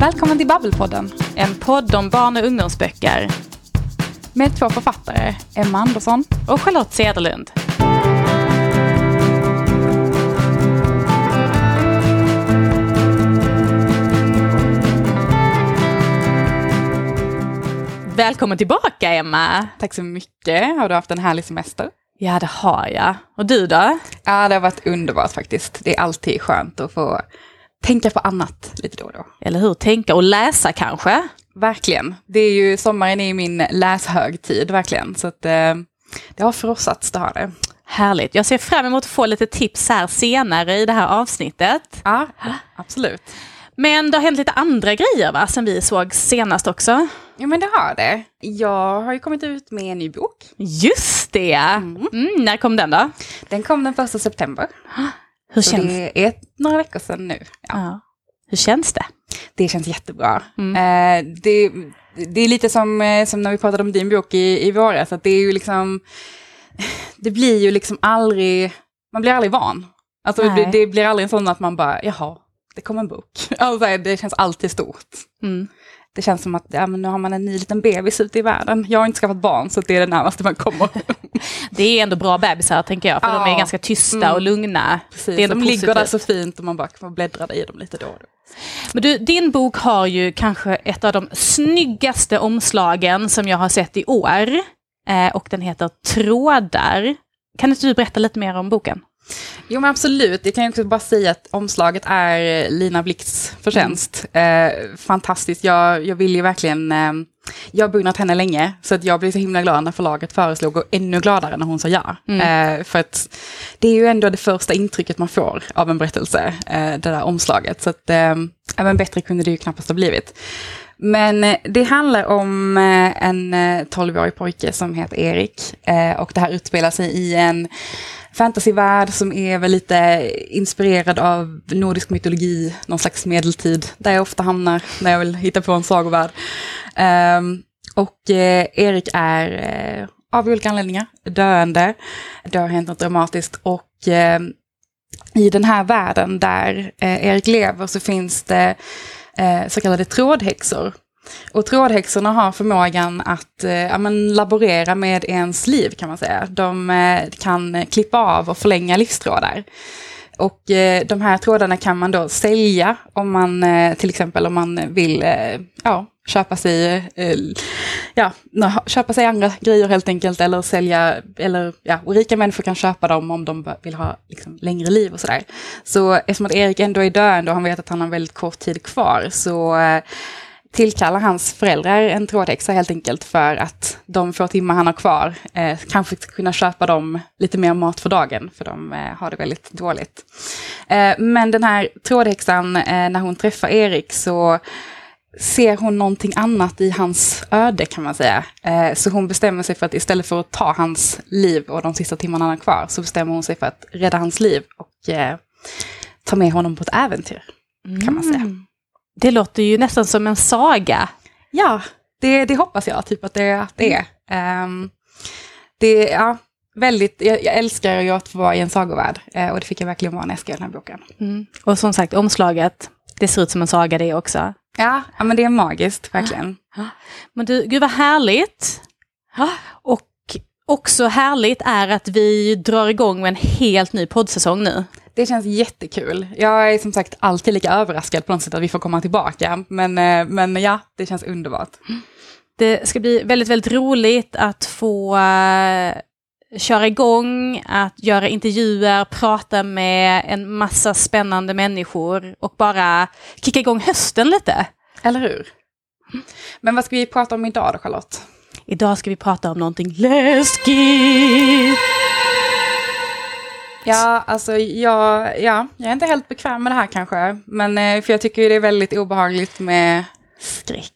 Välkommen till Babbelpodden En podd om barn och ungdomsböcker. med två författare, Emma Andersson. Och Charlotte Cederlund. Välkommen tillbaka Emma! Tack så mycket. Har du haft en härlig semester? Ja det har jag. Och du då? Ja, det har varit underbart faktiskt. Det är alltid skönt att få tänka på annat lite då och då. Eller hur? Tänka och läsa kanske? Verkligen. Det är ju, sommaren är ju min läshögtid, verkligen. Så att eh, det har förrossats, det har det. Härligt. Jag ser fram emot att få lite tips här senare i det här avsnittet. Ja, absolut. Men det har hänt lite andra grejer va, sen vi såg senast också. Ja, men det har det. Jag har ju kommit ut med en ny bok. Just det! Mm, när kom den då? Den kom den första september. Hur Så känns det är några veckor sedan nu. Ja. Ja. Hur känns det? Det känns jättebra. Mm. Eh, det, det är lite som, eh, som när vi pratade om din bok i, i våras, att det är ju liksom, det blir ju liksom aldrig, man blir aldrig van. Alltså det, det blir aldrig en sån att man bara, jaha, det kom en bok. Alltså, det känns alltid stort. Mm. Det känns som att ja, men nu har man en ny liten bebis ute i världen. Jag har inte skaffat barn, så det är det närmaste man kommer. Det är ändå bra bebisar tänker jag, för de är Ja. ganska tysta Mm. och lugna. Precis, Det är de ligger där positivt. så fint och man bara får bläddra i dem lite då och då. Men du, din bok har ju kanske ett av de snyggaste omslagen som jag har sett i år. Eh, och den heter Trådar. Kan inte du berätta lite mer om boken? Jo men absolut, jag kan också bara säga att omslaget är Lina Blix förtjänst. Eh, fantastiskt, jag, jag vill ju verkligen, eh, jag har beundrat henne länge, så att jag blev så himla glad när förlaget föreslog och ännu gladare när hon sa ja. Eh, för att det är ju ändå det första intrycket man får av en berättelse, eh, det där omslaget. Så att, eh, även bättre kunde det ju knappast ha blivit. Men eh, det handlar om eh, en eh, 12-årig pojke som heter Erik. Och det här utspelar sig i en fantasyvärld som är väl lite inspirerad av nordisk mytologi, någon slags medeltid, där jag ofta hamnar när jag vill hitta på en sagovärld. Ehm, och Erik är av olika anledningar döende. Det har hänt något dramatiskt och i den här världen där Erik lever så finns det eh, så kallade trådhäxor. Och trådhäxorna har förmågan att eh, ja, men laborera med ens liv kan man säga. De eh, kan klippa av och förlänga livstrådar. Och eh, de här trådarna kan man då sälja om man eh, till exempel om man vill eh, ja, köpa sig eh, ja, köpa sig andra grejer helt enkelt eller sälja, eller ja, och rika människor kan köpa dem om de vill ha liksom, längre liv och sådär. Så eftersom att Erik ändå är döende och han vet att han har väldigt kort tid kvar så eh, tillkallar hans föräldrar en trådhäxa helt enkelt för att de få timmar han har kvar eh, kanske ska kunna köpa dem lite mer mat för dagen för de eh, har det väldigt dåligt. Eh, men den här trådhäxan, eh, när hon träffar Erik så ser hon någonting annat i hans öde kan man säga. Eh, så hon bestämmer sig för att istället för att ta hans liv och de sista timmarna han har kvar så bestämmer hon sig för att rädda hans liv och eh, ta med honom på ett äventyr. Kan man säga. Det låter ju nästan som en saga. Ja, det, det hoppas jag typ att det, att det är. Ehm, det är ja, väldigt, jag, jag älskar ju att få vara i en sagovärld eh, och det fick jag verkligen vara när jag skrev den här boken. Och som sagt, omslaget, det ser ut som en saga det också. Ja, ja men det är magiskt, verkligen. Men du, gud vad härligt. Och också härligt är att vi drar igång med en helt ny poddsäsong nu. Det känns jättekul. Jag är som sagt alltid lika överraskad på något sätt att vi får komma tillbaka. Men, eh, men ja, det känns underbart. Det ska bli väldigt, väldigt roligt att få eh, köra igång, att göra intervjuer, prata med en massa spännande människor och bara kicka igång hösten lite. Eller hur? Men vad ska vi prata om idag då, Charlotte? Idag ska vi prata om någonting läskigt. Ja, alltså jag, ja, jag är inte helt bekväm med det här kanske. Men, eh, för jag tycker det är väldigt obehagligt med skräck.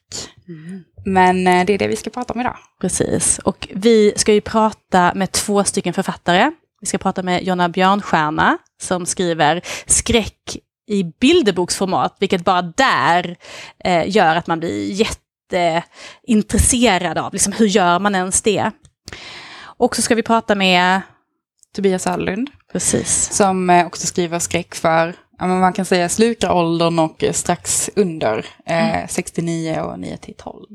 Men eh, det är det vi ska prata om idag. Precis, och vi ska ju prata med två stycken författare. Vi ska prata med Jonna Björnstjärna som skriver skräck i bilderboksformat, vilket bara där eh, gör att man blir jätteintresserad av liksom, hur gör man ens det. Och så ska vi prata med, Tobias Söderlund, precis, som eh, också skriver skräck för ja, men man kan säga slukaråldern och strax under, eh, mm. 69 och 9 till 12.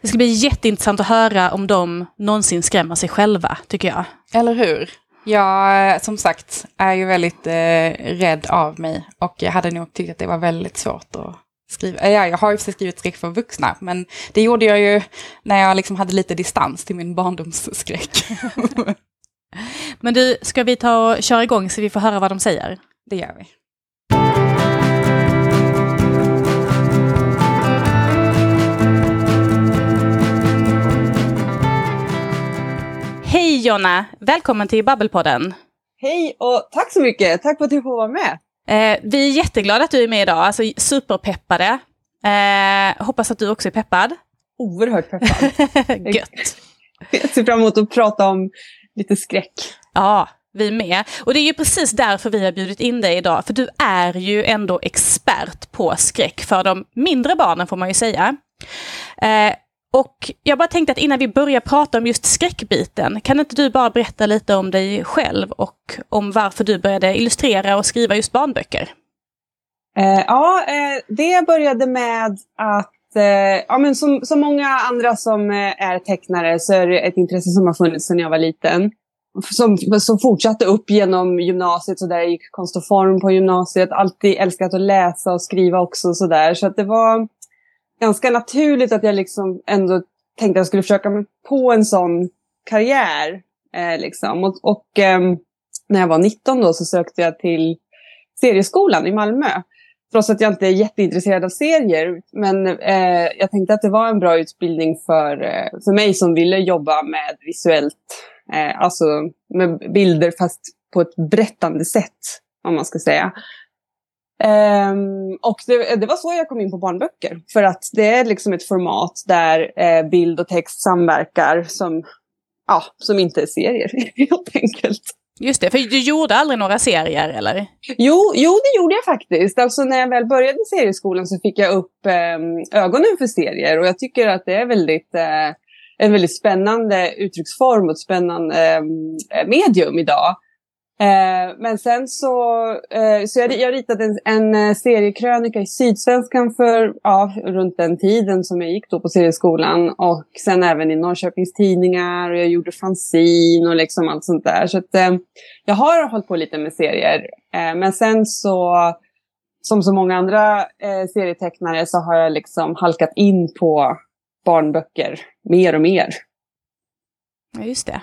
Det ska bli jätteintressant att höra om de någonsin skrämmer sig själva, tycker jag. Eller hur? Jag, som sagt, är ju väldigt eh, rädd av mig och jag hade nog tyckt att det var väldigt svårt att skriva. Ja, jag har ju skrivit skräck för vuxna, men det gjorde jag ju när jag liksom hade lite distans till min barndomsskräck. men du, ska vi ta och köra igång så vi får höra vad de säger? Det gör vi. Hej Jonna! Välkommen till Babbelpodden. Hej och tack så mycket! Tack för att du får vara med. Eh, vi är jätteglada att du är med idag, alltså superpeppade. Eh, hoppas att du också är peppad. Oerhört peppad. Gött! Jag ser fram emot att prata om lite skräck. Ja, vi med. Och det är ju precis därför vi har bjudit in dig idag, för du är ju ändå expert på skräck för de mindre barnen får man ju säga. Eh, och jag bara tänkte att innan vi börjar prata om just skräckbiten, kan inte du bara berätta lite om dig själv och om varför du började illustrera och skriva just barnböcker? Eh, ja, eh, det började med att, eh, ja men som, som många andra som eh, är tecknare så är det ett intresse som har funnits sedan jag var liten. Som, som fortsatte upp genom gymnasiet, så där jag gick konst och form på gymnasiet. Alltid älskat att läsa och skriva också. Så, där. så att det var ganska naturligt att jag liksom ändå tänkte att jag skulle försöka mig på en sån karriär. Eh, liksom. Och, och eh, när jag var 19 då så sökte jag till serieskolan i Malmö. Trots att jag inte är jätteintresserad av serier. Men eh, jag tänkte att det var en bra utbildning för, eh, för mig som ville jobba med visuellt. Eh, alltså med bilder fast på ett berättande sätt. Om man ska säga. Um, och det, det, var så jag kom in på barnböcker. För att det är liksom ett format där eh, bild och text samverkar som, ja, som inte är serier helt enkelt. Just det, för du gjorde aldrig några serier eller? Jo, jo det gjorde jag faktiskt. Alltså när jag väl började serieskolan så fick jag upp eh, ögonen för serier. Och jag tycker att det är väldigt, eh, en väldigt spännande uttrycksform och ett spännande eh, medium idag. Eh, men sen så, eh, så jag, jag ritade en, en eh, seriekrönika i Sydsvenskan för ja, runt den tiden som jag gick då på serieskolan. Och sen även i Norrköpings Tidningar och jag gjorde fanzin och liksom allt sånt där. Så att, eh, jag har hållit på lite med serier. Eh, men sen så, som så många andra eh, serietecknare så har jag liksom halkat in på barnböcker mer och mer. Ja, just det.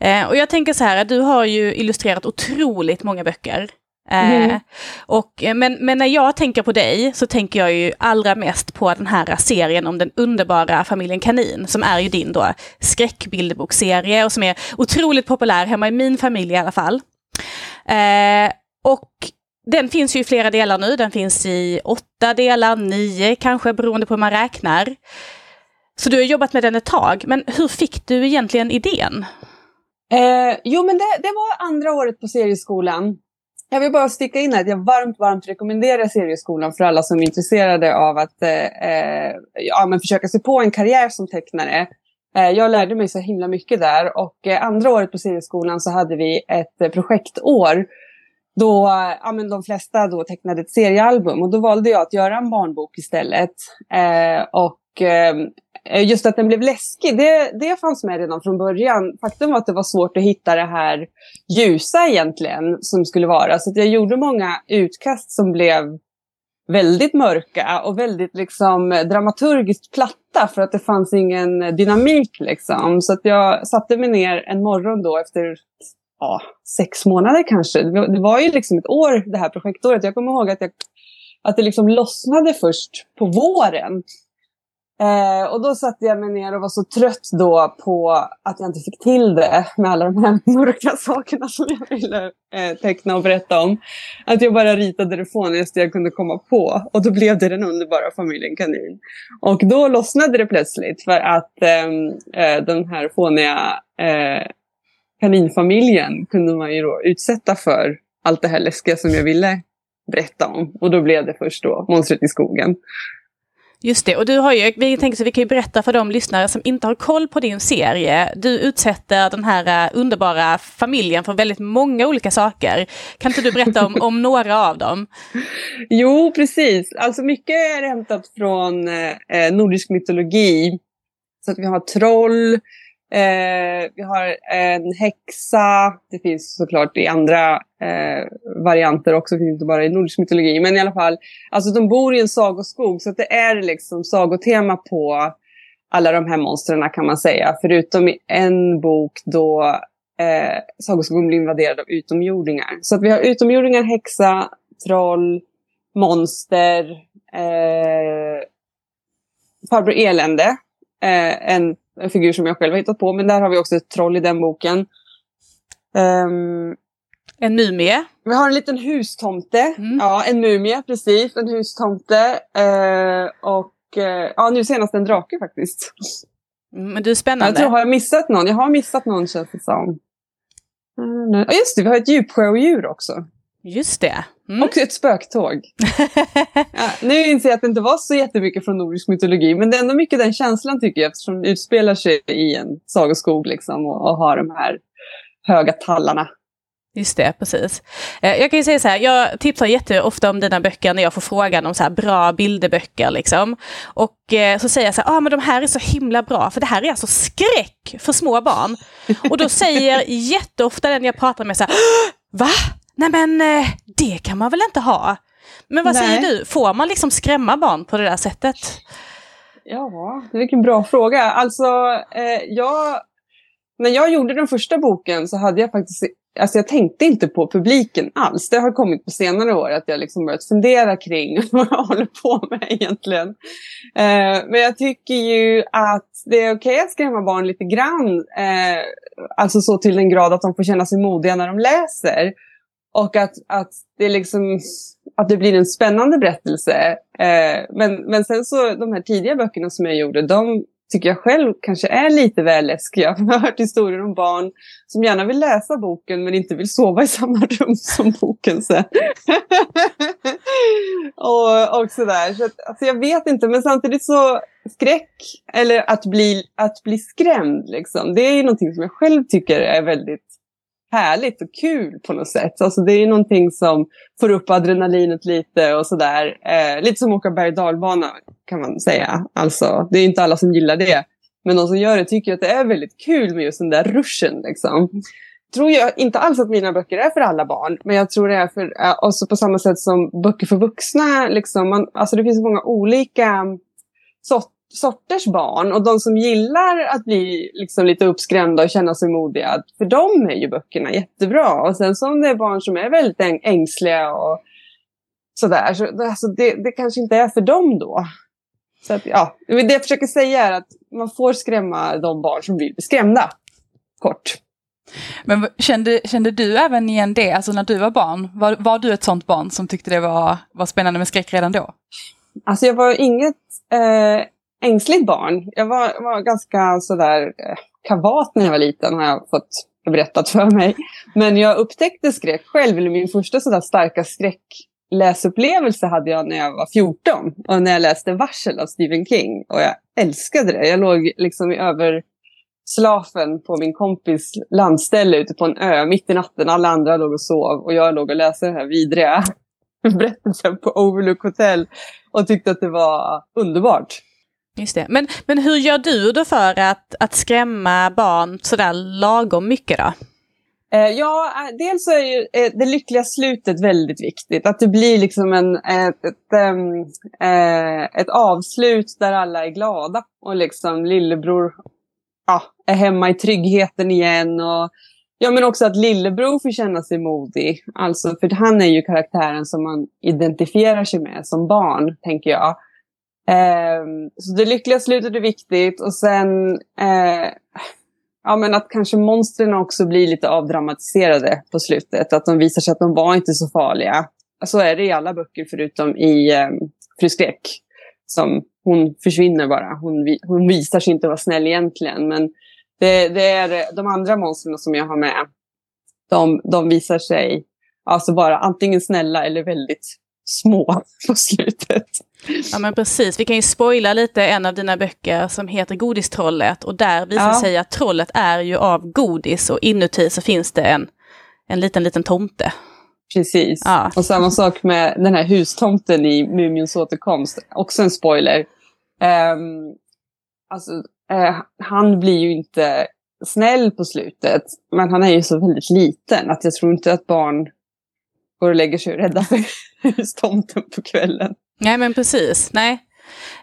Eh, och jag tänker så här, att du har ju illustrerat otroligt många böcker. Eh, mm. och, eh, men, men när jag tänker på dig så tänker jag ju allra mest på den här serien om den underbara familjen Kanin, som är ju din då skräckbilderbokserie och som är otroligt populär hemma i min familj i alla fall. Eh, och den finns ju i flera delar nu, den finns i åtta delar, nio kanske beroende på hur man räknar. Så du har jobbat med den ett tag, men hur fick du egentligen idén? Eh, jo, men det, det, var andra året på serieskolan. Jag vill bara sticka in att jag varmt, varmt rekommenderar serieskolan för alla som är intresserade av att eh, eh, ja, men försöka sig på en karriär som tecknare. Eh, jag lärde mig så himla mycket där och eh, andra året på serieskolan så hade vi ett eh, projektår då ja, men de flesta då tecknade ett seriealbum och då valde jag att göra en barnbok istället. Eh, och Eh, Eh, just att den blev läskig, det, det fanns med redan från början. Faktum var att det var svårt att hitta det här ljusa egentligen som skulle vara. Så jag gjorde många utkast som blev väldigt mörka och väldigt liksom eh, dramaturgiskt platta för att det fanns ingen dynamik liksom. Så att jag satte mig ner en morgon då efter ja, sex månader kanske. Det var ju liksom ett år det här projektåret. Jag kommer ihåg att, jag, att det liksom lossnade först på våren. Eh, och då satte jag mig ner och var så trött då på att jag inte fick till det med alla de här mörka sakerna som jag ville eh, teckna och berätta om. Att jag bara ritade det fånigaste jag kunde komma på. Och då blev det den underbara familjen Kanin. Och då lossnade det plötsligt för att ehm, eh, den här fåniga eh, kaninfamiljen kunde man ju då utsätta för allt det här läskiga som jag ville berätta om. Och då blev det först då Monstret i skogen. Just det, och du har ju, vi tänker så vi kan ju berätta för de lyssnare som inte har koll på din serie. Du utsätter den här uh, underbara familjen för väldigt många olika saker. Kan inte du berätta om, om några av dem? Jo, precis. Alltså mycket är hämtat från eh, nordisk mytologi. Så att vi har troll, Eh, vi har en häxa, det finns såklart i andra eh, varianter också, det finns inte bara i nordisk mytologi. Men i alla fall, alltså de bor i en sagoskog så att det är liksom sagotema på alla de här monstren kan man säga. Förutom i en bok då eh, sagoskogen blir invaderad av utomjordingar. Så att vi har utomjordingar, häxa, troll, monster, eh, farbror elände. Eh, en en figur som jag själv har hittat på. Men där har vi också ett troll i den boken. Um, en mumie? Vi har en liten hustomte. Mm. Ja, en mumie, precis. En hustomte. Uh, och uh, ja, nu senast en drake faktiskt. Mm, men du är spännande. Jag tror, har jag missat någon? Jag har missat någon känns det som. Uh, just det, vi har ett djupsjöodjur också. Just det. Mm. Och ett spöktåg. ja, nu inser jag att det inte var så jättemycket från nordisk mytologi, men det är ändå mycket den känslan tycker jag, eftersom det utspelar sig i en sagoskog liksom, och, och har de här höga tallarna. Just det, precis. Eh, jag kan ju säga så här, jag tipsar jätteofta om dina böcker när jag får frågan om så här bra bilderböcker. Liksom. Och eh, så säger jag så här, ah, men de här är så himla bra, för det här är alltså skräck för små barn. Och då säger jätteofta den jag pratar med så här, va? Nej men eh, det kan man väl inte ha? Men vad Nej. säger du, får man liksom skrämma barn på det där sättet? Ja, det är en bra fråga. Alltså, eh, jag, när jag gjorde den första boken så hade jag faktiskt Alltså jag tänkte inte på publiken alls. Det har kommit på senare år att jag liksom börjat fundera kring vad jag håller på med egentligen. Eh, men jag tycker ju att det är okej okay att skrämma barn lite grann. Eh, alltså så till den grad att de får känna sig modiga när de läser. Och att, att, det liksom, att det blir en spännande berättelse. Eh, men, men sen så de här tidiga böckerna som jag gjorde, de tycker jag själv kanske är lite väl läskiga. Jag har hört historier om barn som gärna vill läsa boken men inte vill sova i samma rum som boken sen. och, och sådär. Så att, alltså jag vet inte, men samtidigt så skräck, eller att bli, att bli skrämd, liksom, det är ju någonting som jag själv tycker är väldigt härligt och kul på något sätt. Alltså det är någonting som får upp adrenalinet lite och sådär. Eh, lite som att åka berg och dalbana kan man säga. Alltså det är inte alla som gillar det. Men de som gör det tycker att det är väldigt kul med just den där ruschen. Liksom. Tror jag inte alls att mina böcker är för alla barn. Men jag tror det är för, eh, också på samma sätt som böcker för vuxna. Liksom, man, alltså det finns många olika sorter sorters barn och de som gillar att bli liksom lite uppskrämda och känna sig modiga, för dem är ju böckerna jättebra. Och sen så om det är barn som är väldigt ängsliga och sådär, så alltså det, det kanske inte är för dem då. Så att, ja, det jag försöker säga är att man får skrämma de barn som vill bli skrämda. Kort. Men kände, kände du även igen det, alltså när du var barn? Var, var du ett sånt barn som tyckte det var, var spännande med skräck redan då? Alltså jag var inget eh, ängsligt barn. Jag var, var ganska sådär eh, kavat när jag var liten har jag fått berättat för mig. Men jag upptäckte skräck själv, eller min första sådär starka skräckläsupplevelse hade jag när jag var 14. Och när jag läste Varsel av Stephen King. Och jag älskade det. Jag låg liksom i överslafen på min kompis landställe ute på en ö mitt i natten. Alla andra låg och sov och jag låg och läste den här vidriga berättelsen på Overlook Hotel och tyckte att det var underbart. Just det. Men, men hur gör du då för att, att skrämma barn sådär lagom mycket då? Eh, ja, eh, dels är ju eh, det lyckliga slutet väldigt viktigt. Att det blir liksom en, ett, ett, ehm, ett avslut där alla är glada. Och liksom lillebror ja, är hemma i tryggheten igen. Och, ja, men också att lillebror får känna sig modig. Alltså, för han är ju karaktären som man identifierar sig med som barn, tänker jag. Eh, så det lyckliga slutet är viktigt och sen eh, ja, men att kanske monstren också blir lite avdramatiserade på slutet. Att de visar sig att de var inte så farliga. Så är det i alla böcker förutom i eh, Fru Skräck. Som hon försvinner bara. Hon, hon visar sig inte vara snäll egentligen. Men det, det är de andra monstren som jag har med. De, de visar sig alltså vara antingen snälla eller väldigt små på slutet. Ja men precis, vi kan ju spoila lite en av dina böcker som heter Godistrollet och där visar ja. sig att trollet är ju av godis och inuti så finns det en, en liten, liten tomte. Precis, ja. och samma sak med den här hustomten i Mumions återkomst, också en spoiler. Um, alltså, uh, han blir ju inte snäll på slutet, men han är ju så väldigt liten att jag tror inte att barn går och lägger sig rädda för hustomten på kvällen. Nej men precis, nej.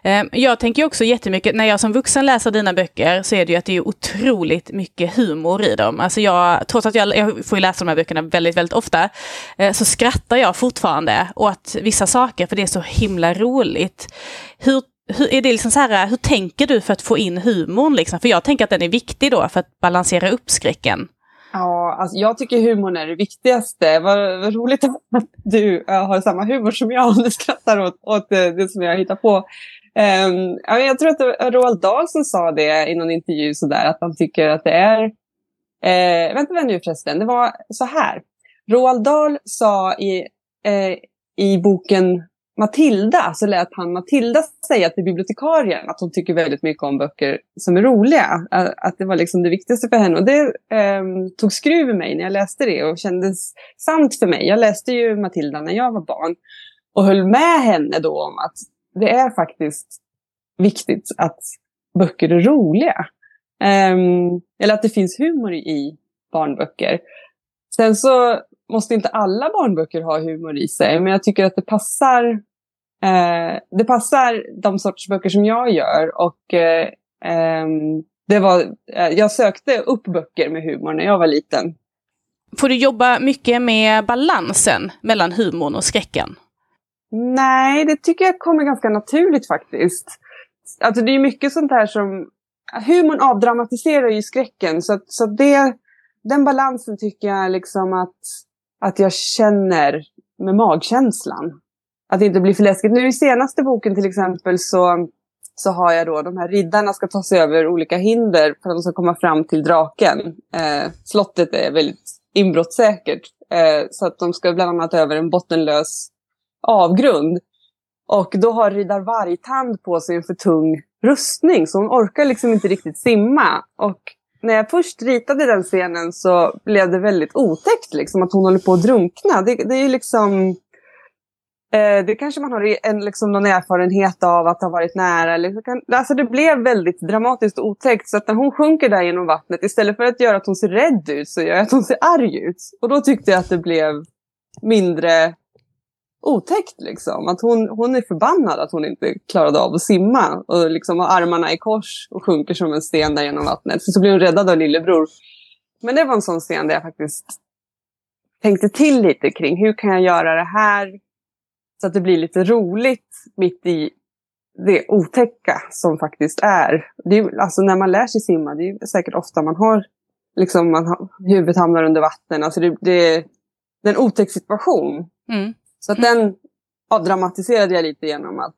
Ehm, jag tänker också jättemycket, när jag som vuxen läser dina böcker så är det ju att det är otroligt mycket humor i dem. Alltså jag, trots att jag, jag får läsa de här böckerna väldigt, väldigt ofta, eh, så skrattar jag fortfarande åt vissa saker för det är så himla roligt. Hur, hur, är det liksom så här, hur tänker du för att få in humorn? Liksom? För jag tänker att den är viktig då för att balansera upp skräcken. Ja, alltså jag tycker humorn är det viktigaste. Vad, vad roligt att du eh, har samma humor som jag Du skrattar åt, åt eh, det som jag hittar på. Um, jag tror att det var Roald Dahl som sa det i någon intervju sådär, att han tycker att det är... Uh, vänta vänta nu förresten, det var så här. Roald Dahl sa i, i boken Matilda så lät han Matilda säga till bibliotekarien att hon tycker väldigt mycket om böcker som är roliga. Att det var liksom det viktigaste för henne. Och det eh, tog skruv i mig när jag läste det och kändes sant för mig. Jag läste ju Matilda när jag var barn och höll med henne då om att det är faktiskt viktigt att böcker är roliga. Eh, eller att det finns humor i barnböcker. Sen så måste inte alla barnböcker ha humor i sig, men jag tycker att det passar Eh, det passar de sorts böcker som jag gör och eh, ehm, det var, eh, jag sökte upp böcker med humor när jag var liten. Får du jobba mycket med balansen mellan humorn och skräcken? Nej, det tycker jag kommer ganska naturligt faktiskt. Alltså det är mycket sånt här som... Humorn avdramatiserar ju skräcken så, så det, den balansen tycker jag liksom att, att jag känner med magkänslan att det inte blir för läskigt. Nu i senaste boken till exempel så, så har jag då de här riddarna ska ta sig över olika hinder för att de ska komma fram till draken. Eh, slottet är väldigt inbrottssäkert. Eh, så att de ska bland annat över en bottenlös avgrund. Och då har riddar vargtand på sig en för tung rustning så hon orkar liksom inte riktigt simma. Och när jag först ritade den scenen så blev det väldigt otäckt liksom att hon håller på att drunkna. Det, det är liksom Eh, det kanske man har en, liksom, någon erfarenhet av att ha varit nära. Eller, alltså det blev väldigt dramatiskt och otäckt. Så att när hon sjunker där genom vattnet, istället för att göra att hon ser rädd ut, så gör jag att hon ser arg ut. Och då tyckte jag att det blev mindre otäckt. Liksom. Att hon, hon är förbannad att hon inte klarade av att simma. Och liksom har armarna i kors och sjunker som en sten där genom vattnet. Så, så blir hon räddad av lillebror. Men det var en sån scen där jag faktiskt tänkte till lite kring hur kan jag göra det här så att det blir lite roligt mitt i det otäcka som faktiskt är. Det är alltså när man lär sig simma, det är säkert ofta man har, liksom man har, huvudet hamnar under vatten. Alltså det, det, det är en otäck situation. Mm. Så att mm. den avdramatiserade jag lite genom att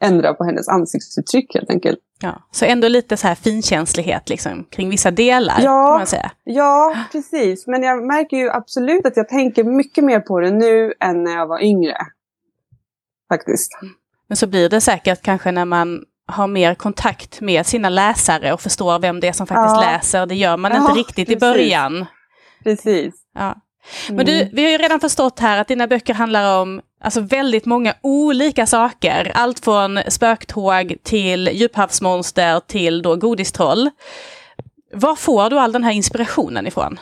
ändra på hennes ansiktsuttryck helt enkelt. Ja, så ändå lite så här finkänslighet liksom, kring vissa delar ja, kan man säga. Ja, precis. Men jag märker ju absolut att jag tänker mycket mer på det nu än när jag var yngre faktiskt. Men så blir det säkert kanske när man har mer kontakt med sina läsare och förstår vem det är som faktiskt ja. läser. Det gör man ja, inte riktigt precis. i början. Precis. Ja. Men du, mm. vi har ju redan förstått här att dina böcker handlar om alltså väldigt många olika saker. Allt från spöktåg till djuphavsmonster till då godistroll. Var får du all den här inspirationen ifrån?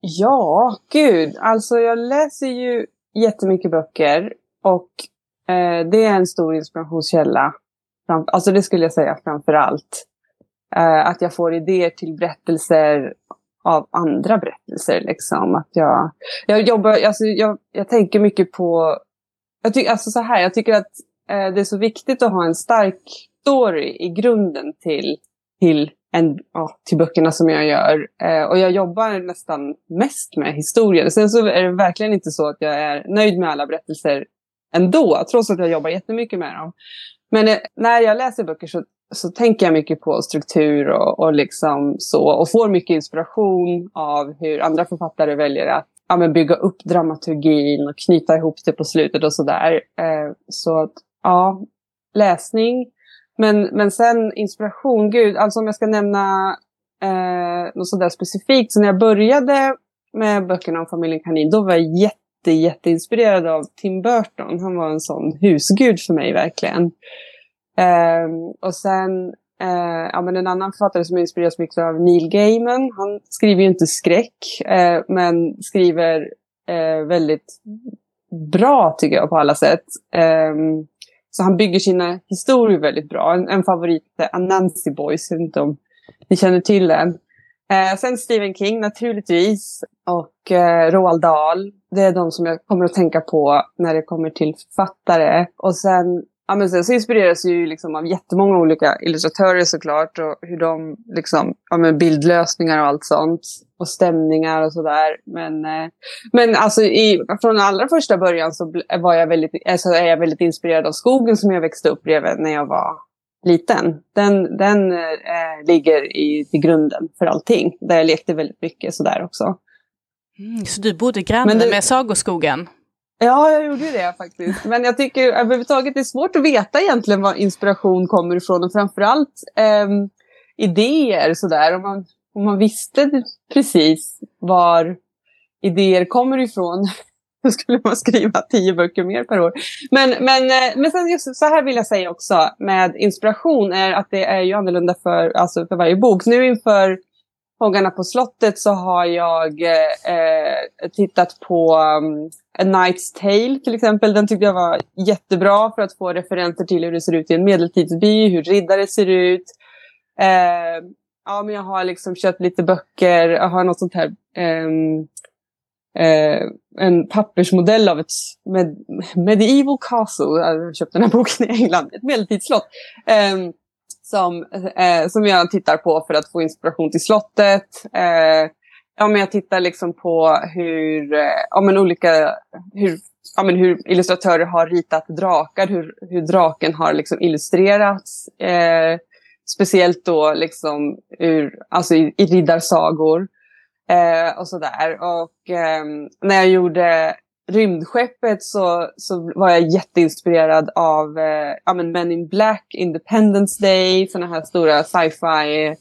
Ja, gud. Alltså jag läser ju jättemycket böcker och Eh, det är en stor inspirationskälla. Alltså det skulle jag säga framför allt. Eh, att jag får idéer till berättelser av andra berättelser. Liksom. Att jag, jag, jobbar, alltså jag, jag tänker mycket på... Jag, ty, alltså så här, jag tycker att eh, det är så viktigt att ha en stark story i grunden till, till, en, ja, till böckerna som jag gör. Eh, och jag jobbar nästan mest med historier. Sen så är det verkligen inte så att jag är nöjd med alla berättelser ändå, trots att jag jobbar jättemycket med dem. Men eh, när jag läser böcker så, så tänker jag mycket på struktur och, och, liksom så, och får mycket inspiration av hur andra författare väljer att ja, men bygga upp dramaturgin och knyta ihop det på slutet och sådär. Eh, så att, ja, läsning. Men, men sen inspiration, gud, alltså om jag ska nämna eh, något sådär specifikt. Så när jag började med böckerna om familjen Kanin, då var jag jätte, jätteinspirerad av Tim Burton. Han var en sån husgud för mig verkligen. Eh, och sen eh, ja, men en annan författare som inspireras mycket av Neil Gaiman. Han skriver ju inte skräck, eh, men skriver eh, väldigt bra tycker jag på alla sätt. Ehm, så han bygger sina historier väldigt bra. En, en favorit är Anansi Boys, jag vet inte om ni känner till den. Eh, sen Stephen King naturligtvis och eh, Roald Dahl. Det är de som jag kommer att tänka på när det kommer till författare. Och sen Ja, men sen så inspireras ju liksom av jättemånga olika illustratörer såklart. Och hur de liksom, ja, men bildlösningar och allt sånt. Och stämningar och sådär. Men, eh, men alltså i, från allra första början så var jag väldigt, alltså är jag väldigt inspirerad av skogen som jag växte upp bredvid när jag var liten. Den, den eh, ligger i, i grunden för allting. Där jag lekte väldigt mycket sådär också. Mm, så du bodde granne med sagoskogen? Ja, jag gjorde det faktiskt. Men jag tycker överhuvudtaget det är svårt att veta egentligen var inspiration kommer ifrån och framförallt eh, idéer sådär. Om man, om man visste precis var idéer kommer ifrån då skulle man skriva tio böcker mer per år. Men, men, eh, men sen just så här vill jag säga också med inspiration är att det är ju annorlunda för, alltså för varje bok. Nu inför Fångarna på slottet så har jag eh, tittat på um, A Knight's Tale till exempel. Den tyckte jag var jättebra för att få referenser till hur det ser ut i en medeltidsby, hur riddare ser ut. Eh, ja, men jag har liksom köpt lite böcker, jag har något sånt här eh, eh, en pappersmodell av ett med, medieval castle. Jag köpte den här boken i England, ett medeltidsslott. Eh, som, eh, som jag tittar på för att få inspiration till slottet. Eh, ja, men jag tittar liksom på hur, eh, ja, men olika, hur, ja, men hur illustratörer har ritat drakar, hur, hur draken har liksom illustrerats. Eh, speciellt då liksom ur, alltså i, i riddarsagor. Eh, och sådär. Och eh, när jag gjorde rymdskeppet så, så var jag jätteinspirerad av eh, ja, men Men in Black, Independence Day, sådana här stora sci-fi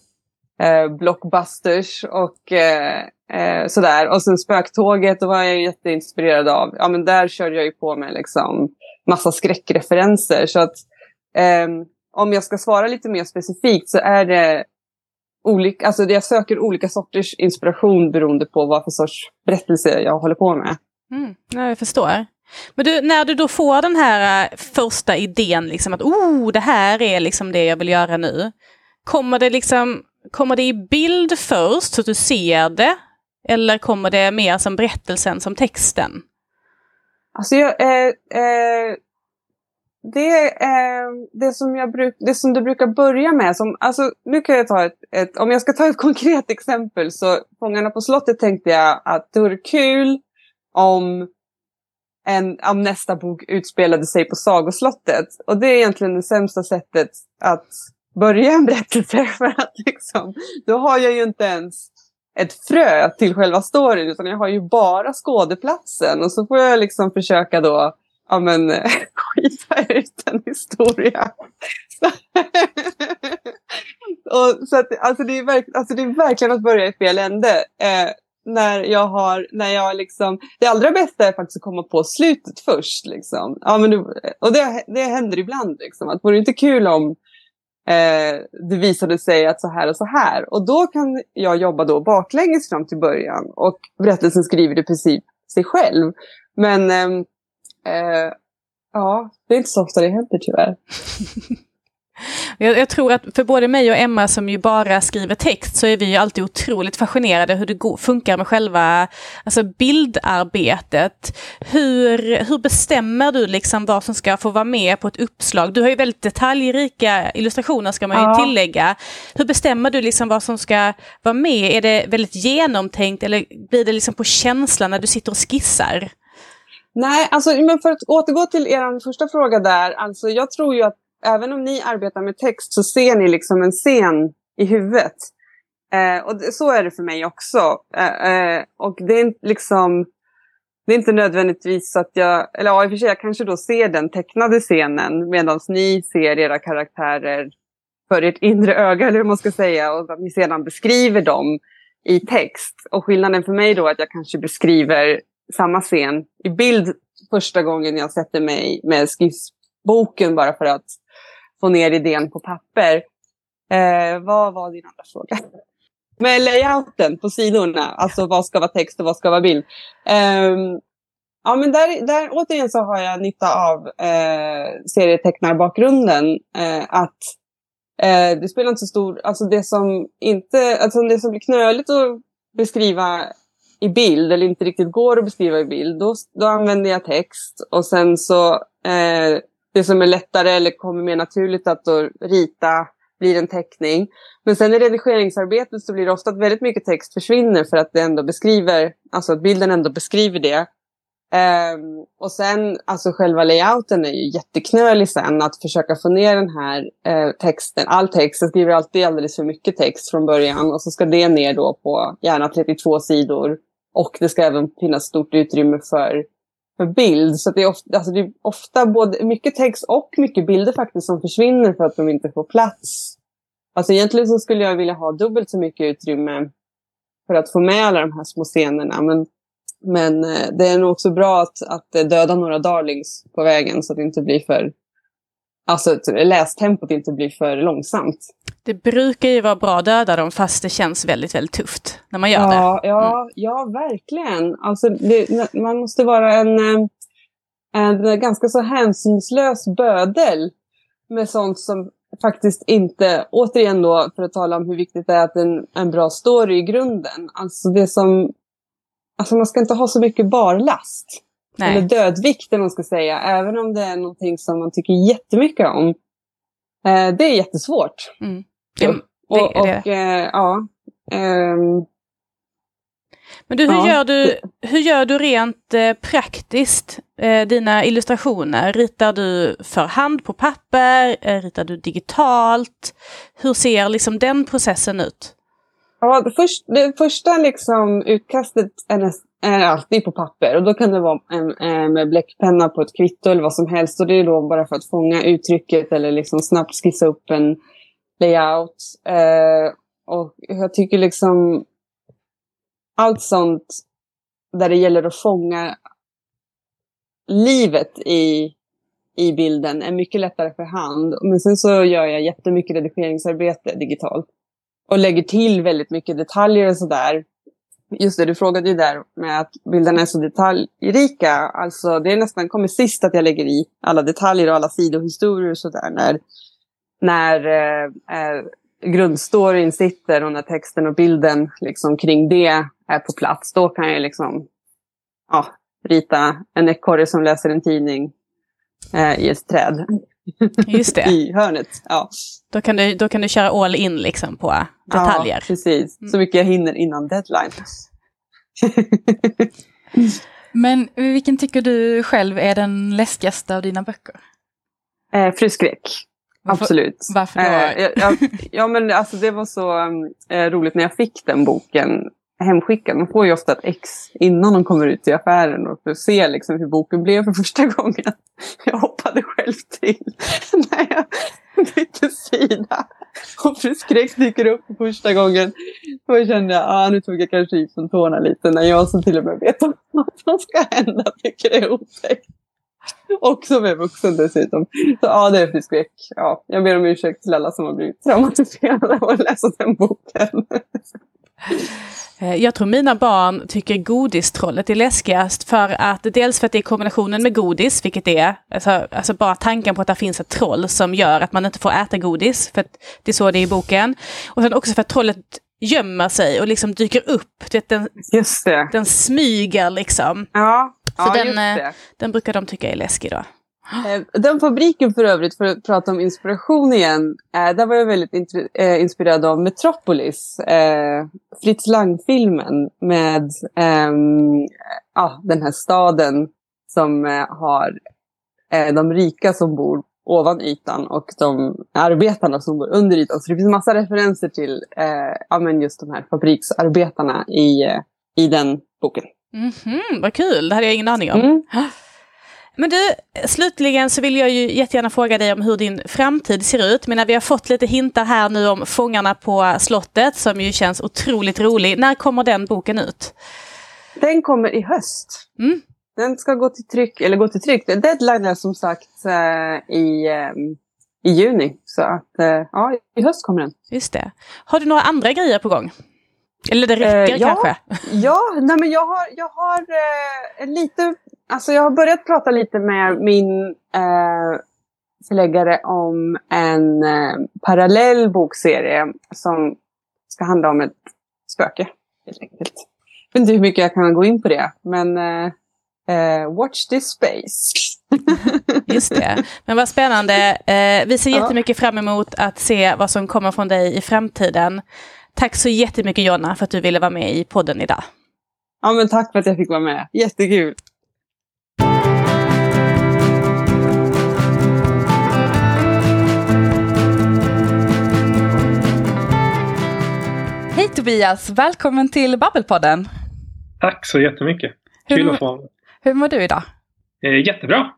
eh, blockbusters och eh, eh, sådär. Och sen Spöktåget, då var jag jätteinspirerad av. Ja, men där körde jag ju på med liksom massa skräckreferenser. Så att eh, om jag ska svara lite mer specifikt så är det olika, alltså jag söker olika sorters inspiration beroende på vad för sorts berättelse jag håller på med. Mm, jag förstår. Men du, när du då får den här uh, första idén, liksom att oh, det här är liksom det jag vill göra nu. Kommer det, liksom, kommer det i bild först så att du ser det? Eller kommer det mer som berättelsen, som texten? Alltså jag, eh, eh, det, eh, det, som jag bruk, det som du brukar börja med, som, alltså, nu kan jag ta ett, ett, om jag ska ta ett konkret exempel så Fångarna på slottet tänkte jag att det vore kul om, en, om nästa bok utspelade sig på Sagoslottet. Och det är egentligen det sämsta sättet att börja en berättelse. För att liksom, då har jag ju inte ens ett frö till själva storyn utan jag har ju bara skådeplatsen. Och så får jag liksom försöka då ja, men, skita ut en historia. och, så att, alltså, det är verk, alltså det är verkligen att börja i fel ände. Eh, när jag har, när jag liksom, det allra bästa är faktiskt att komma på slutet först. Liksom. Ja, men det, och det, det händer ibland. Liksom, att vore det inte kul om eh, det visade sig att så här och så här. Och då kan jag jobba då baklänges fram till början. Och berättelsen skriver i princip sig själv. Men eh, eh, ja, det är inte så ofta det händer tyvärr. Jag, jag, tror att för både mig och Emma som ju bara skriver text så är vi ju alltid otroligt fascinerade hur det går, funkar med själva alltså bildarbetet. Hur, hur bestämmer du liksom vad som ska få vara med på ett uppslag? Du har ju väldigt detaljrika illustrationer ska man ju ja. tillägga. Hur bestämmer du liksom vad som ska vara med? Är det väldigt genomtänkt eller blir det liksom på känslan när du sitter och skissar? Nej, alltså, men för att återgå till er första fråga där. Alltså, jag tror ju att även om ni arbetar med text så ser ni liksom en scen i huvudet. Eh, och det, så är det för mig också. Eh, eh, och det är liksom... det är inte nödvändigtvis så att jag, eller ja, i och för sig, jag kanske då ser den tecknade scenen medan ni ser era karaktärer för ert inre öga, eller hur man ska säga, och att ni sedan beskriver dem i text. Och skillnaden för mig då är att jag kanske beskriver samma scen i bild första gången jag sätter mig med skissboken bara för att få ner idén på papper. Eh, vad var din andra fråga? Med layouten på sidorna, alltså vad ska vara text och vad ska vara bild. Eh, ja, men där, där återigen så har jag nytta av eh, serietecknarbakgrunden. Eh, att eh, det spelar inte så stor, alltså det som inte, alltså det som blir knöligt att beskriva i bild eller inte riktigt går att beskriva i bild, då, då använder jag text. Och sen så eh, det som är lättare eller kommer mer naturligt att då rita blir en teckning. Men sen i redigeringsarbetet så blir det ofta att väldigt mycket text försvinner för att det ändå beskriver, alltså att bilden ändå beskriver det. Um, och sen, alltså själva layouten är ju jätteknölig sen, att försöka få ner den här uh, texten, all text, jag skriver alltid alldeles för mycket text från början och så ska det ner då på gärna 32 sidor. Och det ska även finnas stort utrymme för, för bild. Så det är, ofta, alltså det är ofta både mycket text och mycket bilder faktiskt som försvinner för att de inte får plats. Alltså egentligen så skulle jag vilja ha dubbelt så mycket utrymme för att få med alla de här små scenerna. Men men eh, det är nog också bra att, att eh, döda några darlings på vägen så att det inte blir för... Alltså att lästempot inte blir för långsamt. Det brukar ju vara bra att döda dem fast det känns väldigt, väldigt tufft när man gör ja, det. Ja, mm. ja, verkligen. Alltså, det, man måste vara en, eh, en ganska så hänsynslös bödel med sånt som faktiskt inte, återigen då för att tala om hur viktigt det är att en, en bra story i grunden. Alltså det som Alltså man ska inte ha så mycket barlast. Nej. Eller dödvikt, man ska säga. Även om det är någonting som man tycker jättemycket om. Eh, det är jättesvårt. Mm. Det, och, och, det. Eh, ja. Eh, men du, hur, ja. gör du, hur gör du rent eh, praktiskt eh, dina illustrationer? Ritar du för hand på papper? Eh, ritar du digitalt? Hur ser liksom den processen ut? Ja, det, först, det första liksom utkastet är, näst, är alltid på papper och då kan det vara en, en, med bläckpenna på ett kvitto eller vad som helst. Och det är då bara för att fånga uttrycket eller liksom snabbt skissa upp en layout. Eh, och jag tycker liksom allt sånt där det gäller att fånga livet i, i bilden är mycket lättare för hand. Men sen så gör jag jättemycket redigeringsarbete digitalt och lägger till väldigt mycket detaljer och sådär. Just det, du frågade ju där med att bilderna är så detaljrika. Alltså det är nästan kommer sist att jag lägger i alla detaljer och alla sidohistorier och sådär. När, när eh, eh, grundstoryn sitter och när texten och bilden liksom kring det är på plats. Då kan jag liksom ja, rita en ekorre som läser en tidning eh, i ett träd. Just det. I hörnet. Ja. Då, kan du, då kan du köra all in liksom på detaljer. Ja, precis. Så mycket jag hinner innan deadline. Men vilken tycker du själv är den läskigaste av dina böcker? Eh, Absolut. Varför då? Eh, ja, ja, men alltså det var så eh, roligt när jag fick den boken hemskickad. Man får ju ofta ett ex innan de kommer ut i affären och att se liksom hur boken blev för första gången. Jag hoppade själv till när jag bytte sida. Och Fru Skräck dyker upp för första gången. Då kände jag, ah, nu tog jag kanske i från tårna lite när jag som till och med vet vad som ska hända tycker det är otäckt. Och som är vuxen dessutom. Så ja, det är Skräck. Ja, jag ber om ursäkt till alla som har blivit traumatiserade av att läsa den boken. Eh, jag tror mina barn tycker godistrollet är läskigast för att dels för att det är kombinationen med godis, vilket det är, alltså, alltså, bara tanken på att det finns ett troll som gör att man inte får äta godis, för att det är så det är i boken. Och sen också för att trollet gömmer sig och liksom dyker upp. Det, den, just det. den smyger liksom. Ja, så ja, den, eh, den brukar de tycka är läskig då. Eh, den fabriken för övrigt, för att prata om inspiration igen, eh, där var jag väldigt inspirerad av Metropolis, Fritz Lang-filmen med eh, ah, den här staden som har de rika som bor ovan ytan och de arbetarna som bor under ytan. Så det finns massa referenser till ja, men just de här fabriksarbetarna i, i den boken. Mm -hmm, vad kul, det hade jag ingen aning om. Mm. Men du, slutligen så vill jag ju jättegärna fråga dig om hur din framtid ser ut. Men vi har fått lite hintar här nu om Fångarna på slottet som ju känns otroligt rolig. När kommer den boken ut? Den kommer i höst. Mm. Den ska gå till tryck, eller gå till tryck. Deadline är som sagt eh, i, eh, i juni. Så att eh, ja, i höst kommer den. Just det. Har du några andra grejer på gång? Eller det räcker Eh, ja. kanske? Ja, nej men jag har, jag har eh, lite, alltså jag har börjat prata lite med min eh, förläggare om en eh, parallell bokserie som ska handla om ett spöke. Helt enkelt. Jag vet inte hur mycket jag kan gå in på det, men eh, eh, watch this space. Just det. Men vad spännande. Eh, vi ser jättemycket fram emot att se vad som kommer från dig i framtiden. Tack så jättemycket Jonna för att du ville vara med i podden idag. ja, men tack för att jag fick vara med. Jättekul. Hej Tobias, välkommen till Babbelpodden. Tack så jättemycket. Hur, Kul att få vara hur mår du idag? Eh, jättebra.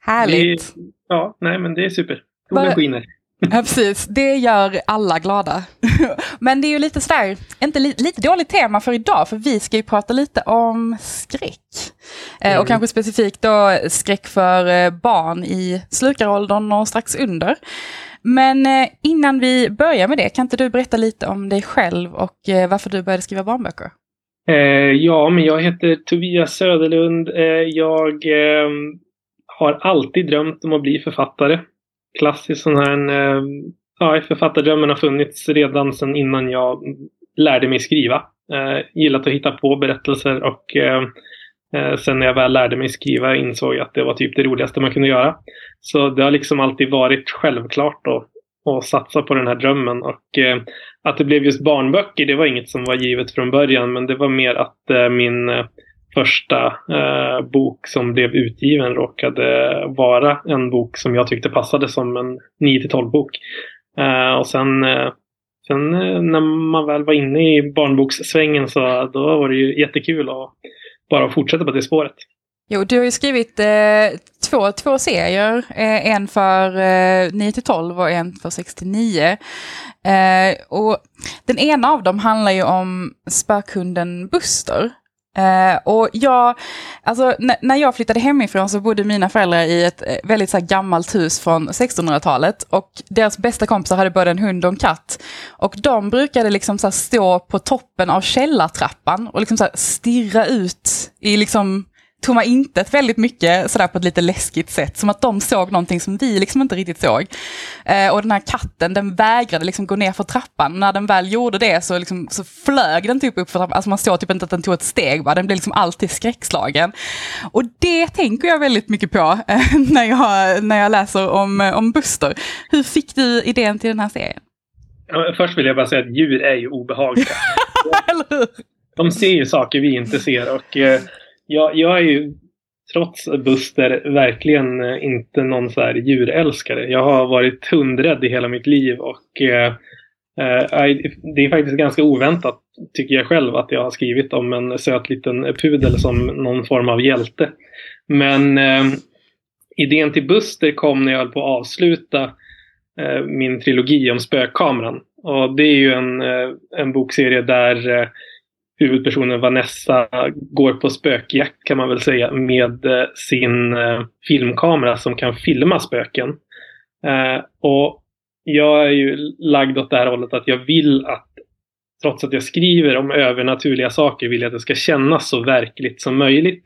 Härligt. Det, ja, nej men det är super. Solen skiner. Ja, precis. Det gör alla glada. Men det är ju lite sådär, inte li, lite dåligt tema för idag, för vi ska ju prata lite om skräck. Eh, Mm. Och kanske specifikt då skräck för eh, barn i slukaråldern och strax under. Men eh, innan vi börjar med det, kan inte du berätta lite om dig själv och eh, varför du började skriva barnböcker? Ja, men jag heter Tobias Söderlund. Jag har alltid drömt om att bli författare. Klassisk sån här, eh, ja, författardrömmen har funnits redan sedan innan jag lärde mig skriva. Eh, gillat att hitta på berättelser och eh, eh, sen när jag väl lärde mig skriva insåg jag att det var typ det roligaste man kunde göra. Så det har liksom alltid varit självklart att, att satsa på den här drömmen och eh, att det blev just barnböcker, det var inget som var givet från början, men det var mer att eh, min eh, första eh, bok som blev utgiven råkade vara en bok som jag tyckte passade som en 9-12 bok. Eh, och sen, eh, sen eh, när man väl var inne i barnbokssvängen så då var det ju jättekul att bara fortsätta på det spåret. Jo, du har ju skrivit eh, två, två serier. Eh, en för eh, 9 till 12 och en för 69. Eh, och den ena av dem handlar ju om spökhunden Buster. Eh, och jag, alltså när jag flyttade hemifrån så bodde mina föräldrar i ett eh, väldigt så här, gammalt hus från 1600-talet. Och deras bästa kompisar hade både en hund och en katt. Och de brukade liksom så här, stå på toppen av källartrappan och liksom så här, stirra ut i liksom tomma intet väldigt mycket sådär på ett lite läskigt sätt. Som att de såg någonting som vi liksom inte riktigt såg. Eh, och den här katten den vägrade liksom gå ner för trappan. När den väl gjorde det så, liksom, så flög den typ upp för trappan. Alltså man såg typ inte att den tog ett steg bara. Den blev liksom alltid skräckslagen. Och det tänker jag väldigt mycket på eh, när, jag, när jag läser om, eh, om Buster. Hur fick du idén till den här serien? Ja, Först vill jag bara säga att djur är ju obehagliga. Eller hur? De ser ju saker vi inte ser och eh, jag, jag är ju trots Buster verkligen eh, inte någon så här djurälskare. Jag har varit hundrädd i hela mitt liv och eh, eh det är faktiskt ganska oväntat tycker jag själv att jag har skrivit om en söt liten pudel som någon form av hjälte. Men eh, idén till Buster kom när jag höll på att avsluta eh, min trilogi om spökkameran. Och det är ju en, eh, en bokserie där eh, huvudpersonen Vanessa går på spökjakt kan man väl säga med eh, sin eh, filmkamera som kan filma spöken. Eh, och jag är ju lagd åt det här hållet att jag vill att trots att jag skriver om övernaturliga saker vill jag att det ska kännas så verkligt som möjligt.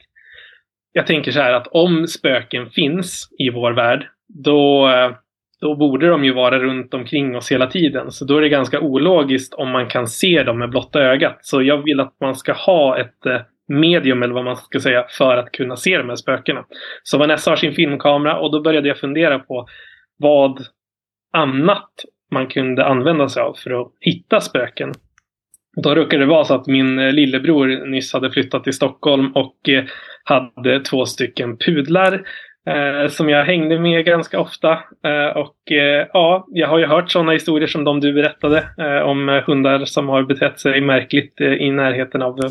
Jag tänker så här att om spöken finns i vår värld då eh, då borde de ju vara runt omkring oss hela tiden. Så då är det ganska ologiskt om man kan se dem med blotta ögat. Så jag vill att man ska ha ett eh, medium, eller vad man ska säga, för att kunna se de här spökena. Så Vanessa har sin filmkamera och då började jag fundera på vad annat man kunde använda sig av för att hitta spöken. Då råkade det vara så att min eh, lillebror nyss hade flyttat till Stockholm och eh, hade två stycken pudlar eh, som jag hängde med ganska ofta. Eh, och eh, ja, jag har ju hört sådana historier som de du berättade eh, om hundar som har betett sig märkligt eh, i närheten av eh,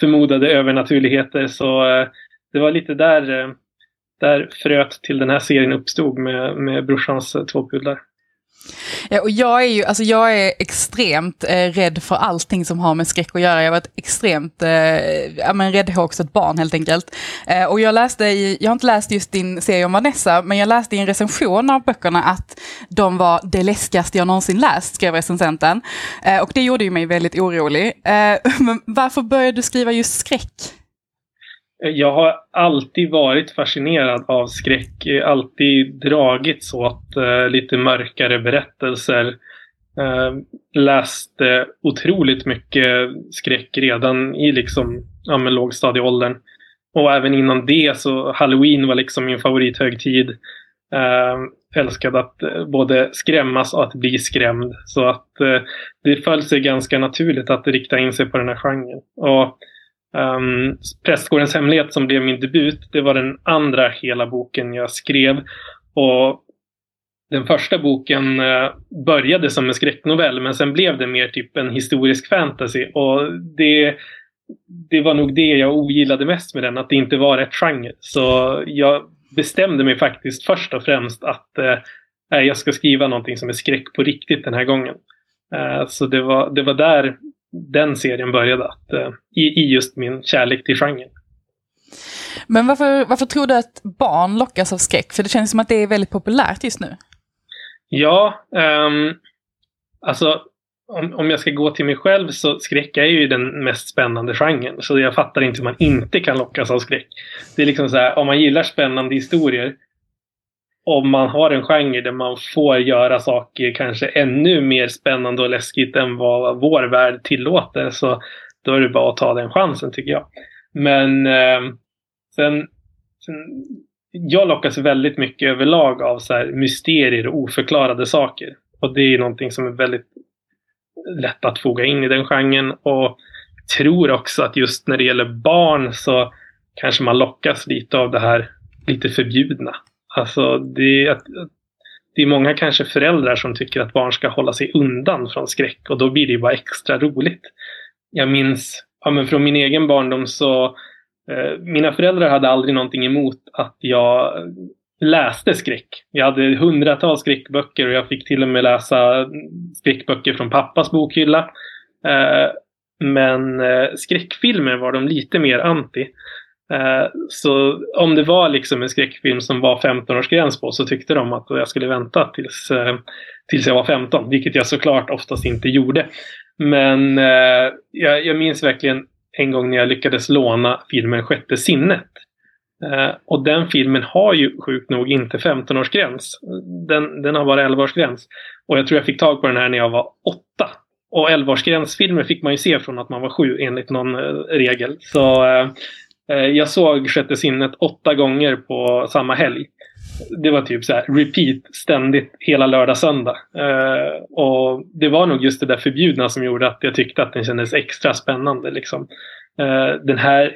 förmodade övernaturligheter. Så eh, det var lite där, eh, där fröet till den här serien uppstod med, med brorsans två pudlar. Ja, och jag är ju, alltså jag är extremt eh, rädd för allting som har med skräck att göra. Jag var ett extremt, eh, ja men räddhågset barn helt enkelt. Eh, och jag läste i, jag har inte läst just din serie om Vanessa, men jag läste i en recension av böckerna att de var det läskigaste jag någonsin läst, skrev recensenten. Eh, och det gjorde ju mig väldigt orolig. Eh, men varför började du skriva just skräck? Jag har alltid varit fascinerad av skräck, alltid dragits åt eh, lite mörkare berättelser. Uh, läste otroligt mycket skräck redan i liksom, ja, men lågstadieåldern. Och även innan det så Halloween var liksom min favorithögtid. Uh, älskade att både skrämmas och att bli skrämd. Så att det föll sig ganska naturligt att rikta in sig på den här genren. Och Um, Prästgårdens hemlighet som blev min debut, det var den andra hela boken jag skrev. Och den första boken uh, började som en skräcknovell men sen blev det mer typ en historisk fantasy. Och det, det var nog det jag ogillade mest med den, att det inte var rätt genre. Så jag bestämde mig faktiskt först och främst att uh, jag ska skriva någonting som är skräck på riktigt den här gången. Uh, så det var, det var där den serien började. Att, uh, i, I just min kärlek till genren. Men varför, varför tror du att barn lockas av skräck? För det känns som att det är väldigt populärt just nu. Ja, um, alltså om, om jag ska gå till mig själv så skräck är ju den mest spännande genren. Så jag fattar inte hur man inte kan lockas av skräck. Det är liksom så här, om man gillar spännande historier om man har en genre där man får göra saker kanske ännu mer spännande och läskigt än vad vår värld tillåter så då är det bara att ta den chansen tycker jag. Men eh, sen, sen, jag lockas väldigt mycket överlag av så här mysterier och oförklarade saker. Och det är någonting som är väldigt lätt att foga in i den genren. Och tror också att just när det gäller barn så kanske man lockas lite av det här lite förbjudna. Alltså det är, det är många kanske föräldrar som tycker att barn ska hålla sig undan från skräck och då blir det ju bara extra roligt. Jag minns ja, men från min egen barndom så eh, mina föräldrar hade aldrig någonting emot att jag läste skräck. Jag hade hundratals skräckböcker och jag fick till och med läsa skräckböcker från pappas bokhylla. Eh, men eh, skräckfilmer var de lite mer anti. Eh, så om det var liksom en skräckfilm som var 15-årsgräns på så tyckte de att jag skulle vänta tills, eh, tills jag var 15, vilket jag såklart oftast inte gjorde. Men eh, jag, jag minns verkligen en gång när jag lyckades låna filmen Sjätte sinnet. och den filmen har ju sjukt nog inte 15-årsgräns. Den, den har bara 11-årsgräns. Och jag tror jag fick tag på den här när jag var 8. Och 11-årsgränsfilmer fick man ju se från att man var 7 enligt någon regel. Så Eh, jag såg Sjätte sinnet åtta gånger på samma helg. Det var typ så här repeat ständigt hela lördag söndag. Eh, och det var nog just det där förbjudna som gjorde att jag tyckte att den kändes extra spännande. Liksom. Eh, den, här,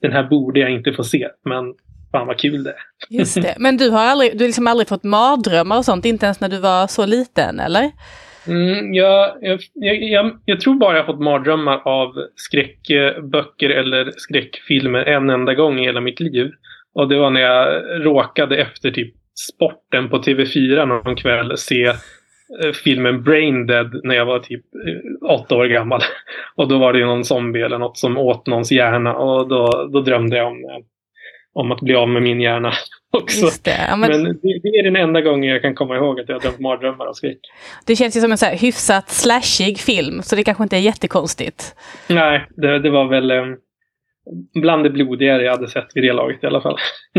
den här borde jag inte få se, men fan vad kul det är. Just det. Men du har aldrig, du har liksom aldrig fått mardrömmar och sånt, inte ens när du var så liten, eller? Mm, jag, jag, jag, jag, tror bara jag fått mardrömmar av skräckböcker eller skräckfilmer en enda gång i hela mitt liv. Och det var när jag råkade efter typ sporten på TV4 någon kväll se eh, filmen Brain Dead när jag var typ eh, åtta år gammal. Och då var det någon zombie eller något som åt någons hjärna och då, då drömde jag om, eh, om att bli av med min hjärna också. Det, men, men det, det, är den enda gången jag kan komma ihåg att jag drömt mardrömmar av skräck. Det känns ju som en så här hyfsat slashig film, så det kanske inte är jättekonstigt. Nej, det, det var väl um, bland det blodigare jag hade sett vid det laget i alla fall.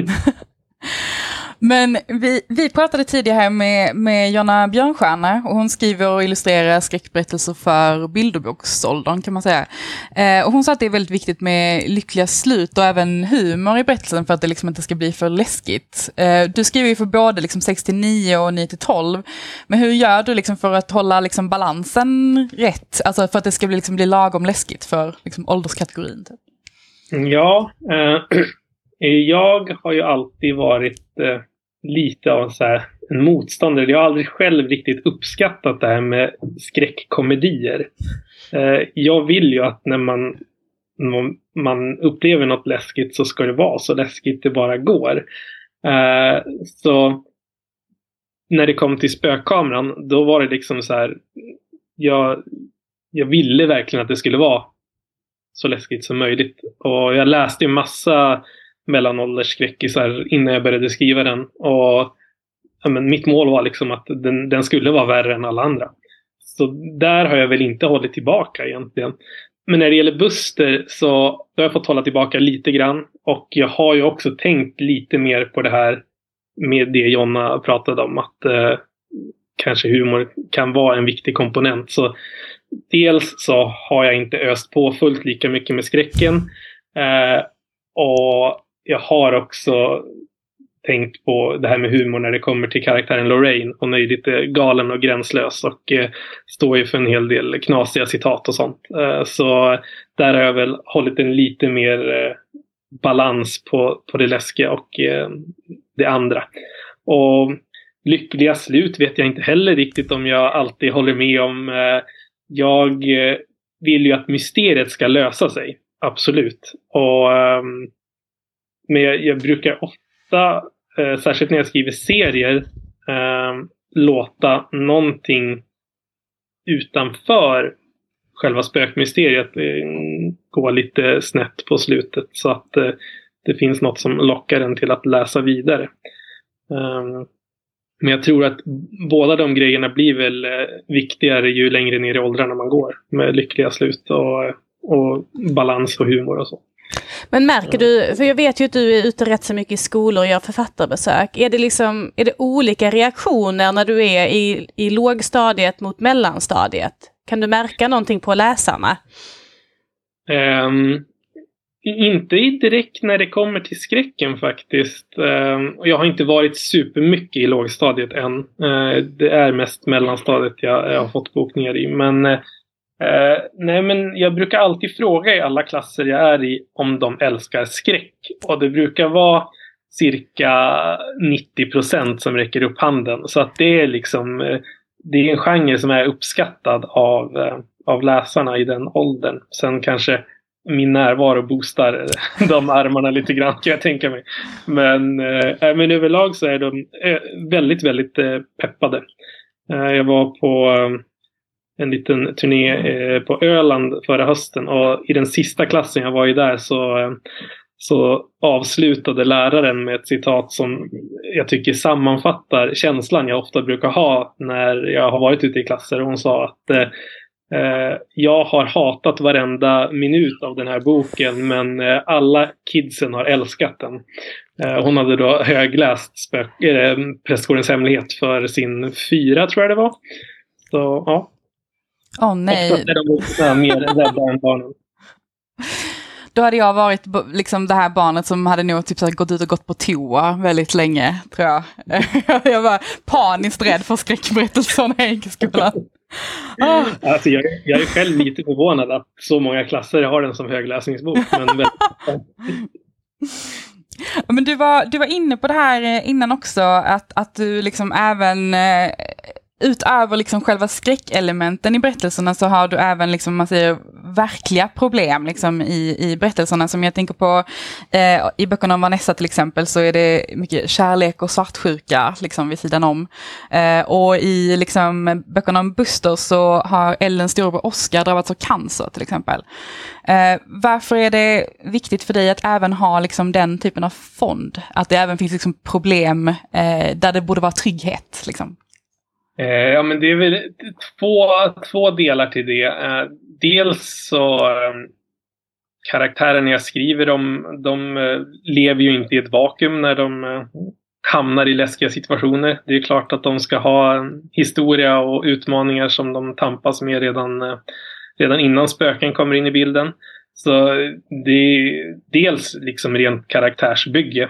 Men vi, vi pratade tidigare med, med Jonna Björnstjärna och hon skriver och illustrerar skräckberättelser för bilderboksåldern kan man säga. Eh, och hon sa att det är väldigt viktigt med lyckliga slut och även humor i berättelsen för att det liksom inte ska bli för läskigt. Eh, du skriver ju för både liksom 6 9 och 9 12. Men hur gör du liksom för att hålla liksom balansen rätt? Alltså för att det ska bli, liksom bli lagom läskigt för liksom ålderskategorin? Typ? Mm, ja, eh Eh, jag har ju alltid varit eh, lite av så här, en motståndare. Jag har aldrig själv riktigt uppskattat det här med skräckkomedier. Eh, jag vill ju att när man, man upplever något läskigt så ska det vara så läskigt det bara går. Eh, så när det kom till spökkameran, då var det liksom så här. Jag, jag ville verkligen att det skulle vara så läskigt som möjligt. Och jag läste ju massa mellanåldersskräckisar innan jag började skriva den. Och ja, men mitt mål var liksom att den, den skulle vara värre än alla andra. Så där har jag väl inte hållit tillbaka egentligen. Men när det gäller Buster så har jag fått hålla tillbaka lite grann. Och jag har ju också tänkt lite mer på det här med det Jonna pratade om. Att eh, kanske humor kan vara en viktig komponent. Så dels så har jag inte öst på fullt lika mycket med skräcken. Eh, och jag har också tänkt på det här med humor när det kommer till karaktären Lorraine. Hon är ju lite eh, galen och gränslös och eh, står ju för en hel del knasiga citat och sånt. Eh, så där har jag väl hållit en lite mer eh, balans på, på det läskiga och eh, det andra. Och lyckliga slut vet jag inte heller riktigt om jag alltid håller med om. Eh, jag eh, vill ju att mysteriet ska lösa sig. Absolut. Och, ehm, men jag, jag brukar ofta, eh, särskilt när jag skriver serier, eh, låta någonting utanför själva spökmysteriet eh, gå lite snett på slutet. Så att eh, det finns något som lockar en till att läsa vidare. Eh, men jag tror att båda de grejerna blir väl eh, viktigare ju längre ner i åldrarna man går. Med lyckliga slut och, och balans och humor och så. Men märker du, för jag vet ju att du är ute rätt så mycket i skolor och gör författarbesök. Är det, liksom, är det olika reaktioner när du är i, i lågstadiet mot mellanstadiet? Kan du märka någonting på läsarna? Um, inte direkt när det kommer till skräcken faktiskt. Och jag har inte varit supermycket i lågstadiet än. Eh, det är mest mellanstadiet jag har fått bokningar i. Men, eh, nej, men jag brukar alltid fråga i alla klasser jag är i om de älskar skräck. Och det brukar vara cirka 90 procent som räcker upp handen. Så att det är liksom eh, det är en genre som är uppskattad av, eh, av läsarna i den åldern. Sen kanske min närvaro boostar eh, de armarna lite grann kan jag tänka mig. Men, äh, men överlag så är de väldigt, väldigt peppade. jag var på en liten turné på Öland förra hösten och i den sista klassen jag var i där så, så avslutade läraren med ett citat som jag tycker sammanfattar känslan jag ofta brukar ha när jag har varit ute i klasser. Hon sa att Eh, jag har hatat varenda minut av den här boken men eh, alla kidsen har älskat den. Eh, hon hade då högläst spök, äh, Prästgårdens hemlighet för sin fyra tror jag det var. Så ja. Åh oh, nej. Oftast är de mer rädda än barnen. Då hade jag varit liksom det här barnet som hade nog typ så gått ut och gått på toa väldigt länge, tror jag. jag var paniskt rädd för skräckberättelserna i skolan. Ah. Alltså jag, jag, är själv lite förvånad att så många klasser har den som högläsningsbok. Men, men du, var, du var inne på det här eh, innan också, att, att du liksom även eh, utöver liksom själva skräckelementen i berättelserna så har du även liksom, man säger, verkliga problem liksom, i, i berättelserna. Som jag tänker på eh, i böckerna om Vanessa till exempel så är det mycket kärlek och svartsjuka liksom, vid sidan om. Eh, och i liksom, böckerna om Buster så har Ellens storebror Oscar drabbats av cancer till exempel. Eh, varför är det viktigt för dig att även ha liksom, den typen av fond? Att det även finns liksom, problem eh, där det borde vara trygghet? Liksom? Eh, ja, men det är väl två, två delar till det. Eh, dels så eh, karaktärerna jag skriver om, de lever ju inte i ett vakuum när de hamnar i läskiga situationer. Det är klart att de ska ha en historia och utmaningar som de tampas med redan, redan innan spöken kommer in i bilden. Så det är dels liksom rent karaktärsbygge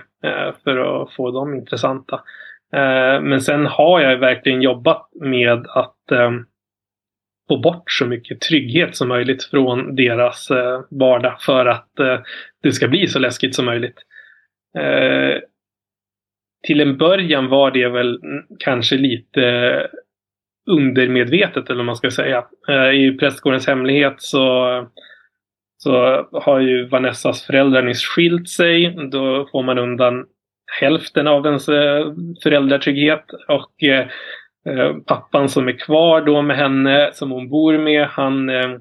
för att få dem intressanta. Eh, men sen har jag verkligen jobbat med att eh, få bort så mycket trygghet som möjligt från deras eh, vardag för att eh, det ska bli så läskigt som möjligt. Till en början var det väl kanske lite undermedvetet eller vad man ska säga. I Prästgårdens hemlighet så, så har ju Vanessas föräldrar nyss skilt sig. Då får man undan hälften av ens eh, föräldratrygghet. Och eh, eh, pappan som är kvar då med henne, som hon bor med, han eh,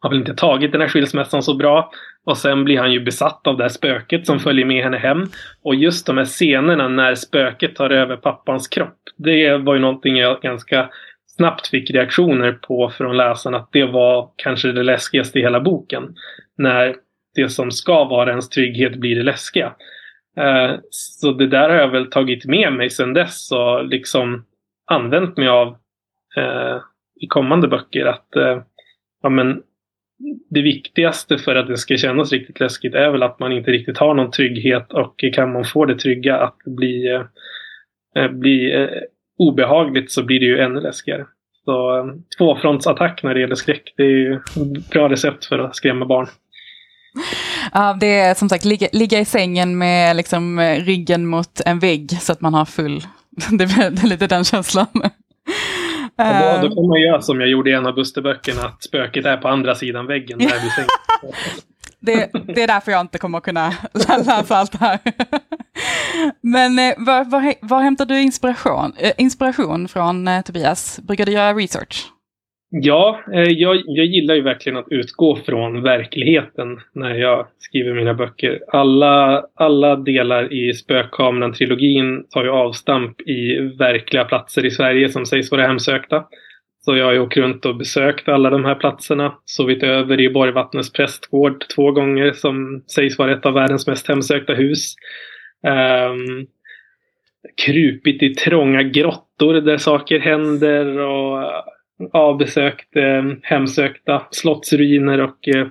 har väl inte tagit den här skilsmässan så bra. Och sen blir han ju besatt av det här spöket som följer med henne hem. Och just de här scenerna när spöket tar över pappans kropp. Det var ju någonting jag ganska snabbt fick reaktioner på från läsarna att det var kanske det läskigaste i hela boken. När det som ska vara ens trygghet blir det läskiga. Eh, så det där har jag väl tagit med mig sedan dess och liksom använt mig av eh, i kommande böcker. Att eh, ja, men det viktigaste för att det ska kännas riktigt läskigt är väl att man inte riktigt har någon trygghet och kan man få det trygga att bli, eh, eh bli eh, obehagligt så blir det ju ännu läskigare. Så eh, tvåfrontsattack när det gäller skräck, det är ju ett bra recept för att skrämma barn. Ja, det är som sagt ligga, ligga i sängen med liksom ryggen mot en vägg så att man har full, det är lite den känslan. Då, då får man göra som jag gjorde i en av Busterböckerna, att spöket är på andra sidan väggen där vid sängen. det, det är därför jag inte kommer att kunna läsa allt det här. Men eh, var, var, var hämtar du inspiration, eh, inspiration från eh, Tobias? Brukar du göra research? Ja, eh, jag, jag gillar ju verkligen att utgå från verkligheten när jag skriver mina böcker. Alla, alla delar i Spökkameran-trilogin tar ju avstamp i verkliga platser i Sverige som sägs vara hemsökta. Så jag har ju åkt runt och besökt alla de här platserna. Sovit över i Borgvattnets prästgård två gånger som sägs vara ett av världens mest hemsökta hus. Um, krupit i trånga grottor där saker händer och avbesökt eh, hemsökta slottsruiner och eh,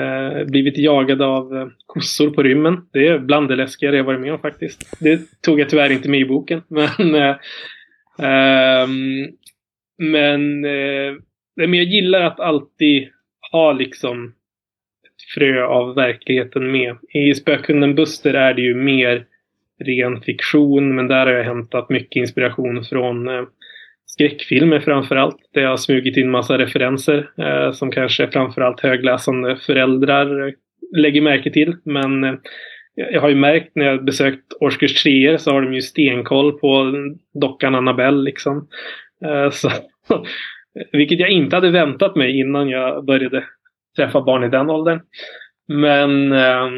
eh, blivit jagade av eh, kossor på rymmen. Det är bland det läskigare jag varit med om faktiskt. Det tog jag tyvärr inte med i boken. Men, eh, ehm, men, eh, men jag gillar att alltid ha liksom ett frö av verkligheten med. I Spökhunden Buster är det ju mer ren fiktion men där har jag hämtat mycket inspiration från eh, skräckfilmer framförallt. Där jag har smugit in massa referenser eh, som kanske framförallt högläsande föräldrar eh, lägger märke till. Men eh, jag har ju märkt när jag besökt årskurs 3 så har de ju stenkoll på dockan Annabelle liksom. Eh, så, vilket jag inte hade väntat mig innan jag började träffa barn i den åldern. Men ehm,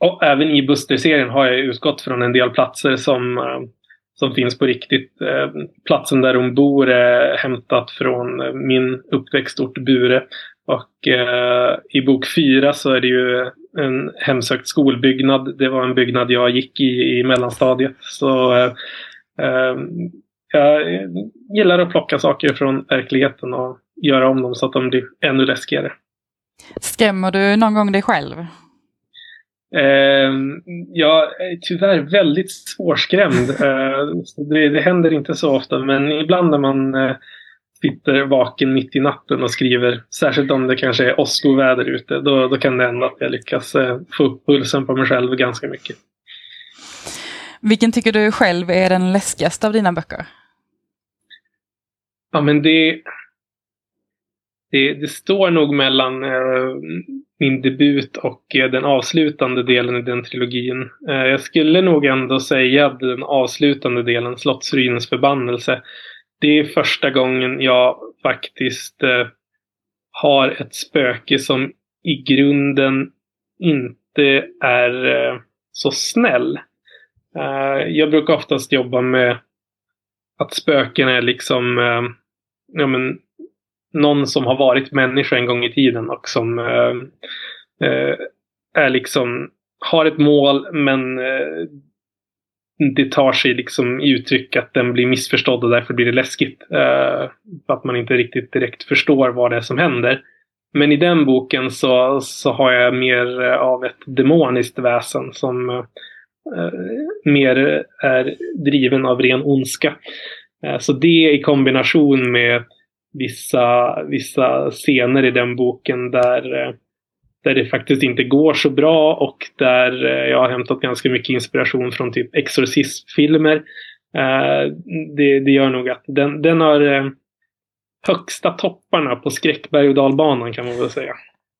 och även i Buster-serien har jag utgått från en del platser som eh, som finns på riktigt. Eh, platsen där hon bor är hämtat från eh, min uppväxtort Bure. Och eh, i bok fyra så är det ju en hemsökt skolbyggnad. Det var en byggnad jag gick i i mellanstadiet. Så eh, eh, jag gillar att plocka saker från verkligheten och göra om dem så att de blir ännu läskigare. Skrämmer du någon gång dig själv? Eh, jag är tyvärr väldigt svårskrämd. Eh, det, det, händer inte så ofta men ibland när man eh, sitter vaken mitt i natten och skriver, särskilt om det kanske är åskoväder ute, då, då kan det hända att jag lyckas eh, få upp pulsen på mig själv ganska mycket. Vilken tycker du själv är den läskigaste av dina böcker? Ja men det, det, det står nog mellan eh, min debut och eh, den avslutande delen i den trilogin. Eh, jag skulle nog ändå säga att den avslutande delen, Slottsruinens förbannelse, det är första gången jag faktiskt eh, har ett spöke som i grunden inte är så snäll. Jag brukar oftast jobba med att spöken är liksom ja, men, någon som har varit människa en gång i tiden och som eh, eh, är liksom har ett mål men eh, det tar sig liksom i uttryck att den blir missförstådd och därför blir det läskigt. Eh, för att man inte riktigt direkt förstår vad det är som händer. Men i den boken så, så har jag mer eh, av ett demoniskt väsen som eh, mer eh, är driven av ren ondska. Eh, så det i kombination med vissa, vissa scener i den boken där, eh, där det faktiskt inte går så bra och där eh, jag har hämtat ganska mycket inspiration från typ exorcistfilmer. Eh, det, det gör nog att den, den har högsta topparna på skräckberg och dalbanan kan man väl säga.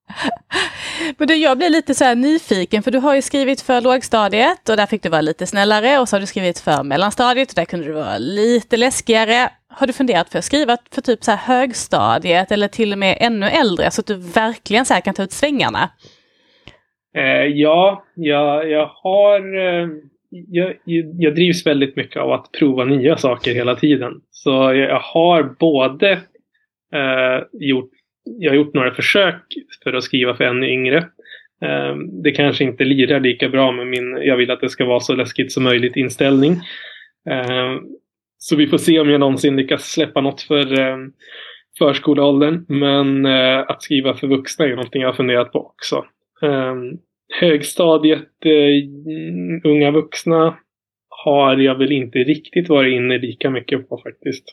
Men du, jag blir lite så här nyfiken för du har ju skrivit för lågstadiet och där fick du vara lite snällare och så har du skrivit för mellanstadiet och där kunde du vara lite läskigare. Har du funderat för att skriva för typ så här högstadiet eller till och med ännu äldre så att du verkligen så kan ta ut svängarna? Eh, ja, jag, jag har... Eh, jag, jag drivs väldigt mycket av att prova nya saker hela tiden. Så jag har både eh, gjort jag har gjort några försök för att skriva för ännu yngre. Eh, det kanske inte lirar lika bra med min jag vill att det ska vara så läskigt som möjligt inställning. Eh, Ehm, så vi får se om jag någonsin lyckas släppa något för ehm, förskoleåldern. Men eh, att skriva för vuxna är någonting jag har funderat på också. Högstadiet, eh, unga vuxna har jag väl inte riktigt varit inne lika mycket på faktiskt.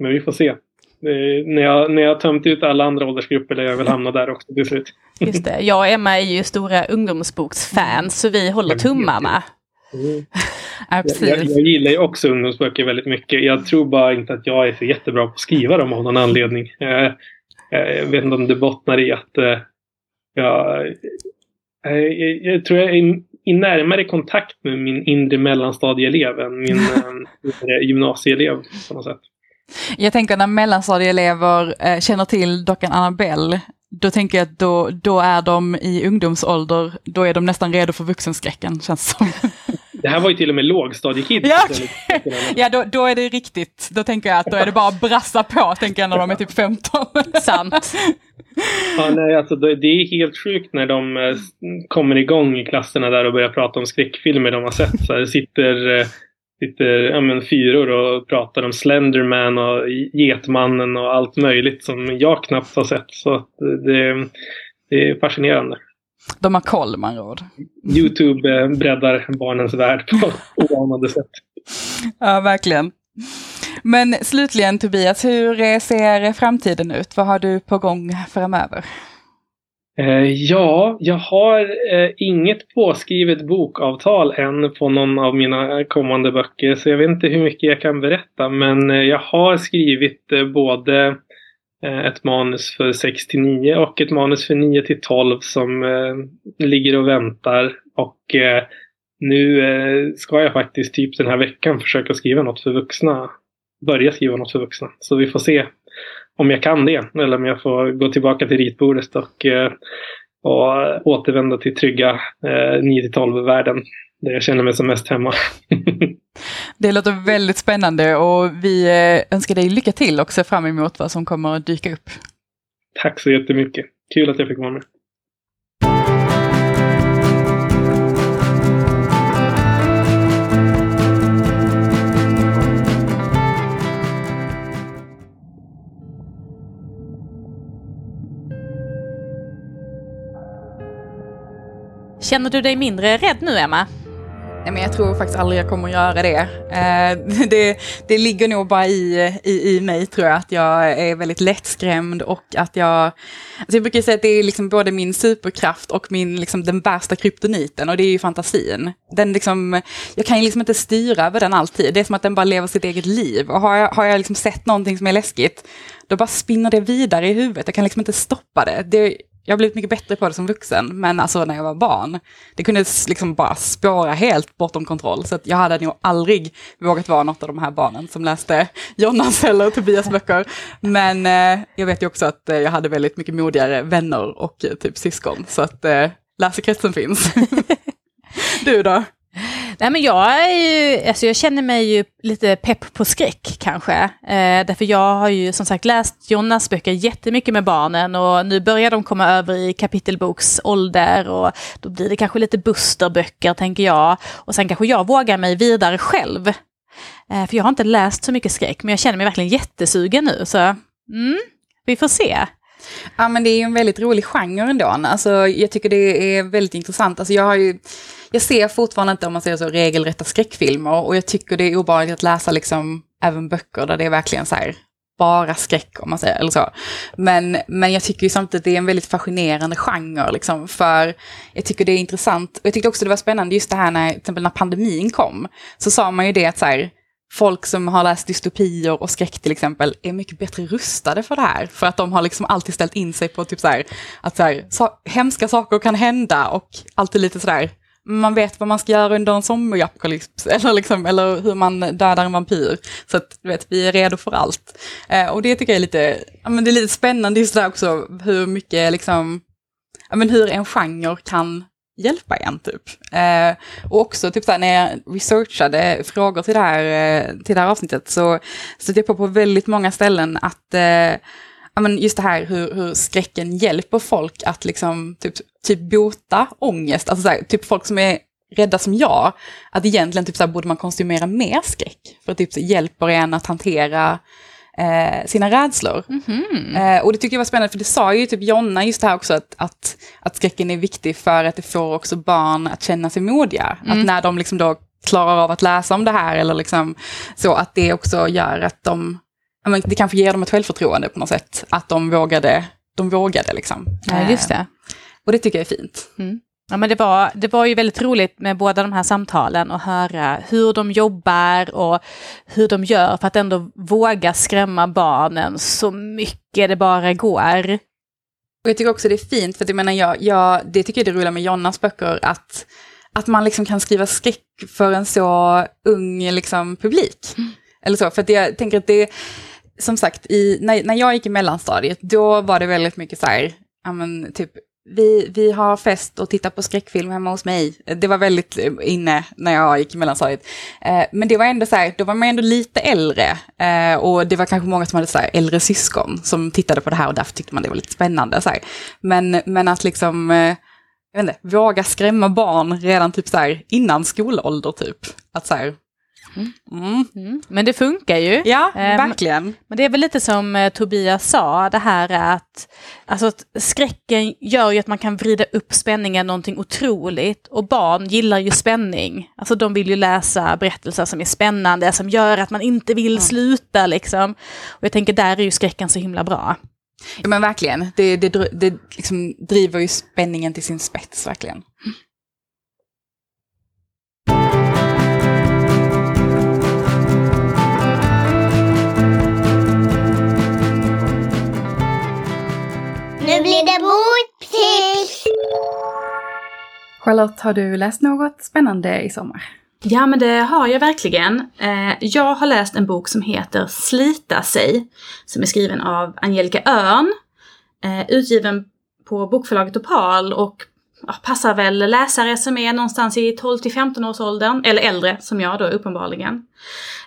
Men vi får se när, jag, när jag tömt ut alla andra åldersgrupper där jag vill hamna där också till slut. Just det. Jag och Emma är ju stora ungdomsboksfans så vi håller tummarna. Mm. jag, jag, jag, gillar ju också ungdomsböcker väldigt mycket. Jag tror bara inte att jag är så jättebra på att skriva dem av någon anledning. Jag, jag vet inte om det bottnar i att uh, jag, jag, jag tror jag är i närmare kontakt med min inre mellanstadieelev än min uh, gymnasieelev på något sätt. Jag tänker när mellanstadieelever eh, känner till dockan Annabelle, då tänker jag att då, då är de i ungdomsålder, då är de nästan redo för vuxenskräcken, känns som. Det här var ju till och med lågstadiekids. Ja, ja då, då är det riktigt. Då tänker jag att då är det bara att brassa på, tänker jag när de är typ 15. Sant. Ja, nej, alltså det är helt sjukt när de eh, kommer igång i klasserna där och börjar prata om skräckfilmer de har sett. Så här, det sitter eh, sitter ja, men, fyror och pratar om Slenderman och Getmannen och allt möjligt som jag knappt har sett. Så det, det är fascinerande. De har koll man råd. Youtube eh, breddar barnens värld på oanade sätt. Ja, verkligen. Men slutligen Tobias, hur ser framtiden ut? Vad har du på gång framöver? Eh, ja, jag har eh, inget påskrivet bokavtal än på någon av mina kommande böcker. Så jag vet inte hur mycket jag kan berätta. Men jag har skrivit både Eh, ett manus för 6 till 9 och ett manus för 9 till 12 som eh, ligger och väntar. Och eh, nu eh, ska jag faktiskt typ den här veckan försöka skriva något för vuxna. Börja skriva något för vuxna. Så vi får se om jag kan det. Eller om jag får gå tillbaka till ritbordet och, eh, och återvända till trygga eh, 9-12-världen. Där jag känner mig som mest hemma. det låter väldigt spännande och vi eh, önskar dig lycka till och ser fram emot vad som kommer att dyka upp. Tack så jättemycket. Kul att jag fick vara med. Känner du dig mindre rädd nu, Emma? Nej, men jag tror faktiskt aldrig jag kommer att göra det. Eh, det, det ligger nog bara i, i, i mig tror jag, att jag är väldigt lättskrämd och att jag... Alltså jag brukar säga att det är liksom både min superkraft och min, liksom, den värsta kryptoniten och det är ju fantasin. Den liksom, jag kan ju liksom inte styra över den alltid. Det är som att den bara lever sitt eget liv. Och har jag, har jag liksom sett någonting som är läskigt, då bara spinner det vidare i huvudet. Jag kan liksom inte stoppa det. det jag har blivit mycket bättre på det som vuxen, men alltså när jag var barn, det kunde liksom bara spåra helt bortom kontroll. Så att jag hade nog aldrig vågat vara något av de här barnen som läste Jonas eller Tobias böcker. Men eh, jag vet ju också att eh, jag hade väldigt mycket modigare vänner och eh, typ syskon. Så att eh, läsekretsen finns. du då? Nej, men jag, är ju, alltså jag känner mig ju lite pepp på skräck kanske. Eh, därför jag har ju som sagt läst Jonas böcker jättemycket med barnen och nu börjar de komma över i kapitelboksålder och då blir det kanske lite busterböcker tänker jag. Och sen kanske jag vågar mig vidare själv. Eh, för jag har inte läst så mycket skräck men jag känner mig verkligen jättesugen nu så mm, vi får se. Ja men det är ju en väldigt rolig genre ändå. Alltså, jag tycker det är väldigt intressant. Alltså, jag, har ju, jag ser fortfarande inte, om man säger så, regelrätta skräckfilmer. Och jag tycker det är obehagligt att läsa liksom, även böcker där det är verkligen så här, bara skräck om man säger, eller så. Men, men jag tycker ju samtidigt att det är en väldigt fascinerande genre, liksom, för jag tycker det är intressant. Och jag tyckte också det var spännande just det här när, till exempel när pandemin kom, så sa man ju det att så här, folk som har läst dystopier och skräck till exempel är mycket bättre rustade för det här. För att de har liksom alltid ställt in sig på typ så här, att så här, så, hemska saker kan hända och alltid lite sådär, man vet vad man ska göra under en zombieapokalyps eller, liksom, eller hur man dödar en vampyr. Så att du vet, vi är redo för allt. Eh, och det tycker jag är lite, ja, men det är lite spännande just där också hur mycket liksom, ja, men hur en genre kan hjälpa en typ. Eh, och också typ såhär, när jag researchade frågor till det här, eh, till det här avsnittet så stötte jag på på väldigt många ställen att eh, men just det här hur, hur skräcken hjälper folk att liksom typ, typ bota ångest. Alltså såhär, typ folk som är rädda som jag, att egentligen typ såhär, borde man konsumera mer skräck. För att typ så hjälper en att hantera eh, sina rädslor. Mm -hmm. eh, och det tycker jag var spännande, för det sa ju typ Jonna just det här också, att, att, att skräcken är viktig för att det får också barn att känna sig modiga. Mm. Att när de liksom då klarar av att läsa om det här, eller liksom så att det också gör att de, men det kanske ger dem ett självförtroende på något sätt, att de vågade, de vågade liksom. Ja, just det. Eh, och det tycker jag är fint. Ja, men det, var, det var ju väldigt roligt med båda de här samtalen och höra hur de jobbar och hur de gör för att ändå våga skrämma barnen så mycket det bara går. Och jag tycker också det är fint, för att jag menar, jag, jag, det tycker jag det roliga med Jonnas böcker, att, att man liksom kan skriva skräck för en så ung liksom, publik. Mm. Eller så, för jag tänker att det, som sagt, i, när, när jag gick i mellanstadiet, då var det väldigt mycket så här, ja men typ, vi, vi har fest och tittar på skräckfilm hemma hos mig. Det var väldigt eh, inne när jag gick i mellanstadiet. Eh, men det var ändå så här, då var man ändå lite äldre. Eh, och det var kanske många som hade så här äldre syskon som tittade på det här och därför tyckte man det var lite spännande. Så här. Men, men att liksom, eh, jag vet inte, våga skrämma barn redan typ så här innan skolålder typ. Att så här, mm. Mm. Men det funkar ju. Ja, Ehm, verkligen. Men det är väl lite som eh, Tobias sa, det här är att, alltså skräcken gör ju att man kan vrida upp spänningen någonting otroligt. Och barn gillar ju spänning. Alltså de vill ju läsa berättelser som är spännande, som gör att man inte vill sluta liksom. Och jag tänker där är ju skräcken så himla bra. Ja, men verkligen. Det, det, det liksom driver ju spänningen till sin spets, verkligen. Nu blir det boktips! Charlotte, har du läst något spännande i sommar? Ja, men det har jag verkligen. Eh, jag har läst en bok som heter Slita sig, som är skriven av Angelica Örn, eh, utgiven på bokförlaget Opal och passar väl läsare som är någonstans i 12 till 15 års åldern, eller äldre som jag då uppenbarligen.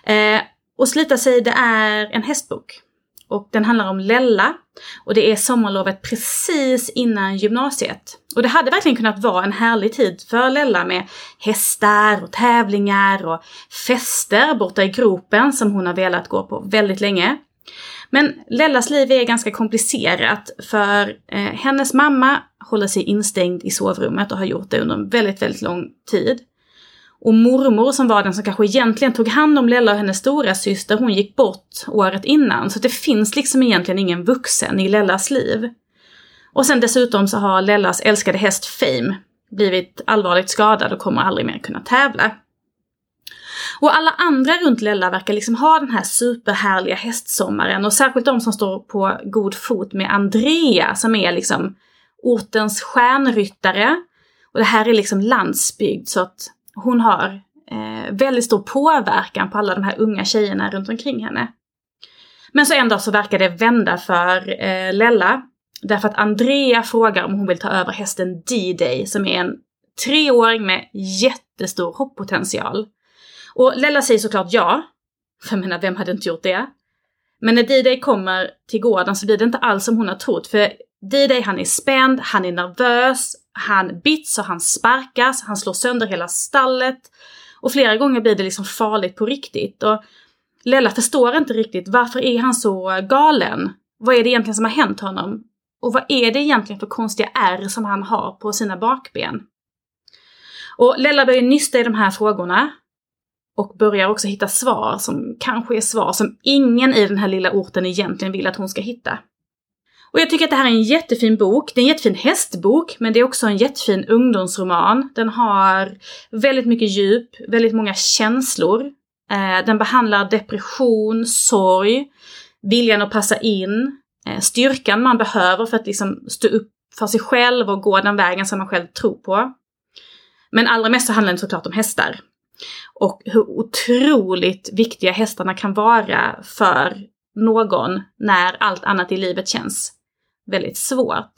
Eh, och Slita sig, det är en hästbok. Och den handlar om Lella. Och det är sommarlovet precis innan gymnasiet. Och det hade verkligen kunnat vara en härlig tid för Lella med hästar och tävlingar och fester borta i gropen som hon har velat gå på väldigt länge. Men Lellas liv är ganska komplicerat för eh, hennes mamma håller sig instängd i sovrummet och har gjort det under en väldigt, väldigt lång tid. Och mormor som var den som kanske egentligen tog hand om Lella och hennes stora syster, hon gick bort året innan. Så det finns liksom egentligen ingen vuxen i Lellas liv. Och sen dessutom så har Lellas älskade häst Fame blivit allvarligt skadad och kommer aldrig mer kunna tävla. Och alla andra runt Lella verkar liksom ha den här superhärliga hästsommaren och särskilt de som står på god fot med Andrea som är liksom ortens stjärnryttare. Och det här är liksom landsbygd så att hon har eh, väldigt stor påverkan på alla de här unga tjejerna runt omkring henne. Men så en dag så verkar det vända för eh, Lella. Därför att Andrea frågar om hon vill ta över hästen D-Day som är en treåring med jättestor hopppotential. Och Lella säger såklart ja. För jag menar, vem hade inte gjort det? Men när D-Day kommer till gården så blir det inte alls som hon har trott. För D-Day han är spänd, han är nervös, han bits och han sparkas, han slår sönder hela stallet. Och flera gånger blir det liksom farligt på riktigt. Och Lella förstår inte riktigt varför är han så galen? Vad är det egentligen som har hänt honom? Och vad är det egentligen för konstiga ärr som han har på sina bakben? Och Lella börjar nysta i de här frågorna. och börjar också hitta svar som kanske är svar som ingen i den här lilla orten egentligen vill att hon ska hitta. Och jag tycker att det här är en jättefin bok. Det är en jättefin hästbok, men det är också en jättefin ungdomsroman. Den har väldigt mycket djup, väldigt många känslor. Eh, den behandlar depression, sorg, viljan att passa in, eh, styrkan man behöver för att liksom stå upp för sig själv och gå den vägen som man själv tror på. Men allra mest så handlar det såklart om hästar. Och hur otroligt viktiga hästarna kan vara för någon när allt annat i livet känns väldigt svårt.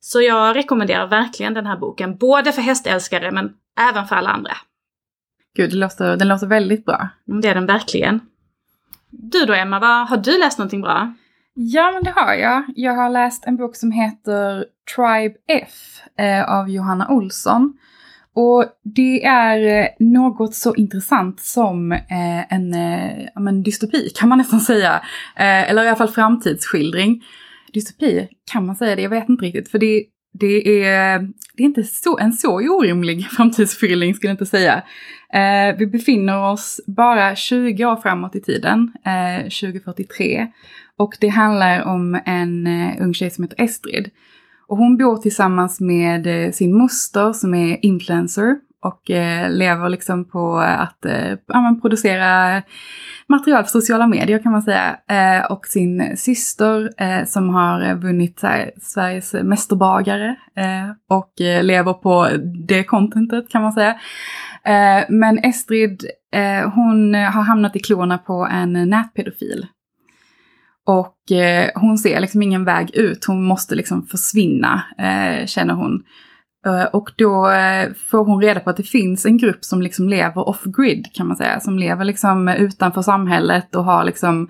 Så jag rekommenderar verkligen den här boken, både för hästälskare men även för alla andra. Gud, det låter, den låter väldigt bra. Mm, Det är den verkligen. Du då Emma, vad, har du läst någonting bra? Ja, men det har jag. Jag har läst en bok som heter Tribe F eh, av Johanna Olsson. Och det är eh, något så intressant som eh, en eh, men dystopi, kan man nästan säga. Eh, eller i alla fall framtidsskildring. Dystopi, kan man säga det? Jag vet inte riktigt. För det, det, är, det är inte så, en så orimlig framtidsskildring, skulle jag inte säga. Eh, vi befinner oss bara 20 år framåt i tiden, eh, 2043. Och det handlar om en eh, ung tjej som heter Estrid. Och hon bor tillsammans med eh, sin moster som är influencer och eh, lever liksom på att eh, ja, producera material för sociala medier kan man säga. Eh, och sin syster eh, som har vunnit här, Sveriges mästerbagare eh, och eh, lever på det contentet kan man säga. Men Estrid, hon har hamnat i klorna på en nätpedofil. Och hon ser liksom ingen väg ut, hon måste liksom försvinna, känner hon. Eh, och då eh, får hon reda på att det finns en grupp som liksom lever off-grid kan man säga, som lever liksom utanför samhället och har liksom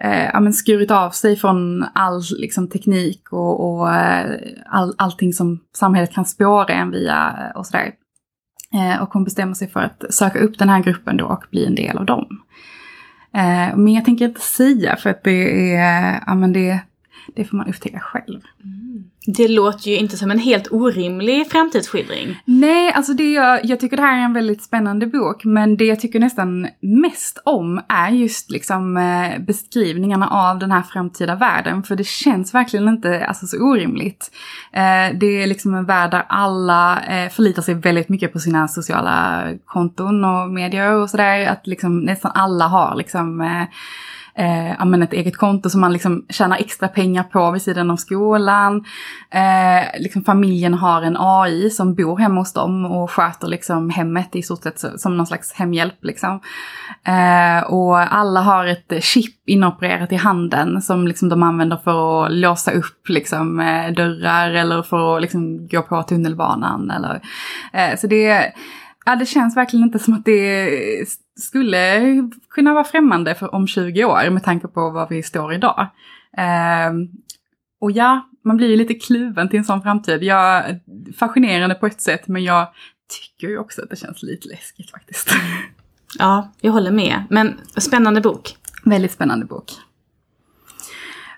eh, ja, men skurit av sig från all liksom, teknik och, och eh, all, allting som samhället kan spåra en via och sådär. Eh, och hon bestämmer sig för att söka upp den här gruppen då och bli en del av dem. Eh, men jag tänker inte säga för att det är, ja men det, det får man upptäcka själv. Det låter ju inte som en helt orimlig framtidsskildring. Nej, alltså det jag, jag tycker det här är en väldigt spännande bok, men det jag tycker nästan mest om är just liksom eh, beskrivningarna av den här framtida världen, för det känns verkligen inte alltså, så orimligt. Eh, det är liksom en värld där alla eh, förlitar sig väldigt mycket på sina sociala konton och medier och sådär, att liksom nästan alla har liksom eh, men ett eget konto som man liksom tjänar extra pengar på vid sidan av skolan. Eh, liksom familjen har en AI som bor hemma hos dem och sköter liksom hemmet i stort sett som någon slags hemhjälp. Liksom. Eh, och alla har ett chip inopererat i handen som liksom de använder för att låsa upp liksom, eh, dörrar eller för att liksom, gå på tunnelbanan. Eller, eh, så det Ja, det känns verkligen inte som att det skulle kunna vara främmande för om 20 år med tanke på var vi står idag. Ehm, och ja, man blir ju lite kluven till en sån framtid. Jag, fascinerande på ett sätt, men jag tycker ju också att det känns lite läskigt faktiskt. Ja, jag håller med. Men spännande bok. Väldigt spännande bok.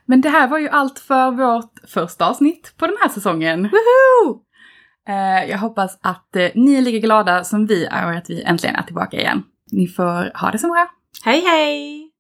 Men det här var ju allt för vårt första avsnitt på den här säsongen. Woho! Eh, jag hoppas att eh, ni är lika glada som vi är och att vi äntligen är tillbaka igen. Ni får ha det så bra. Hej hej!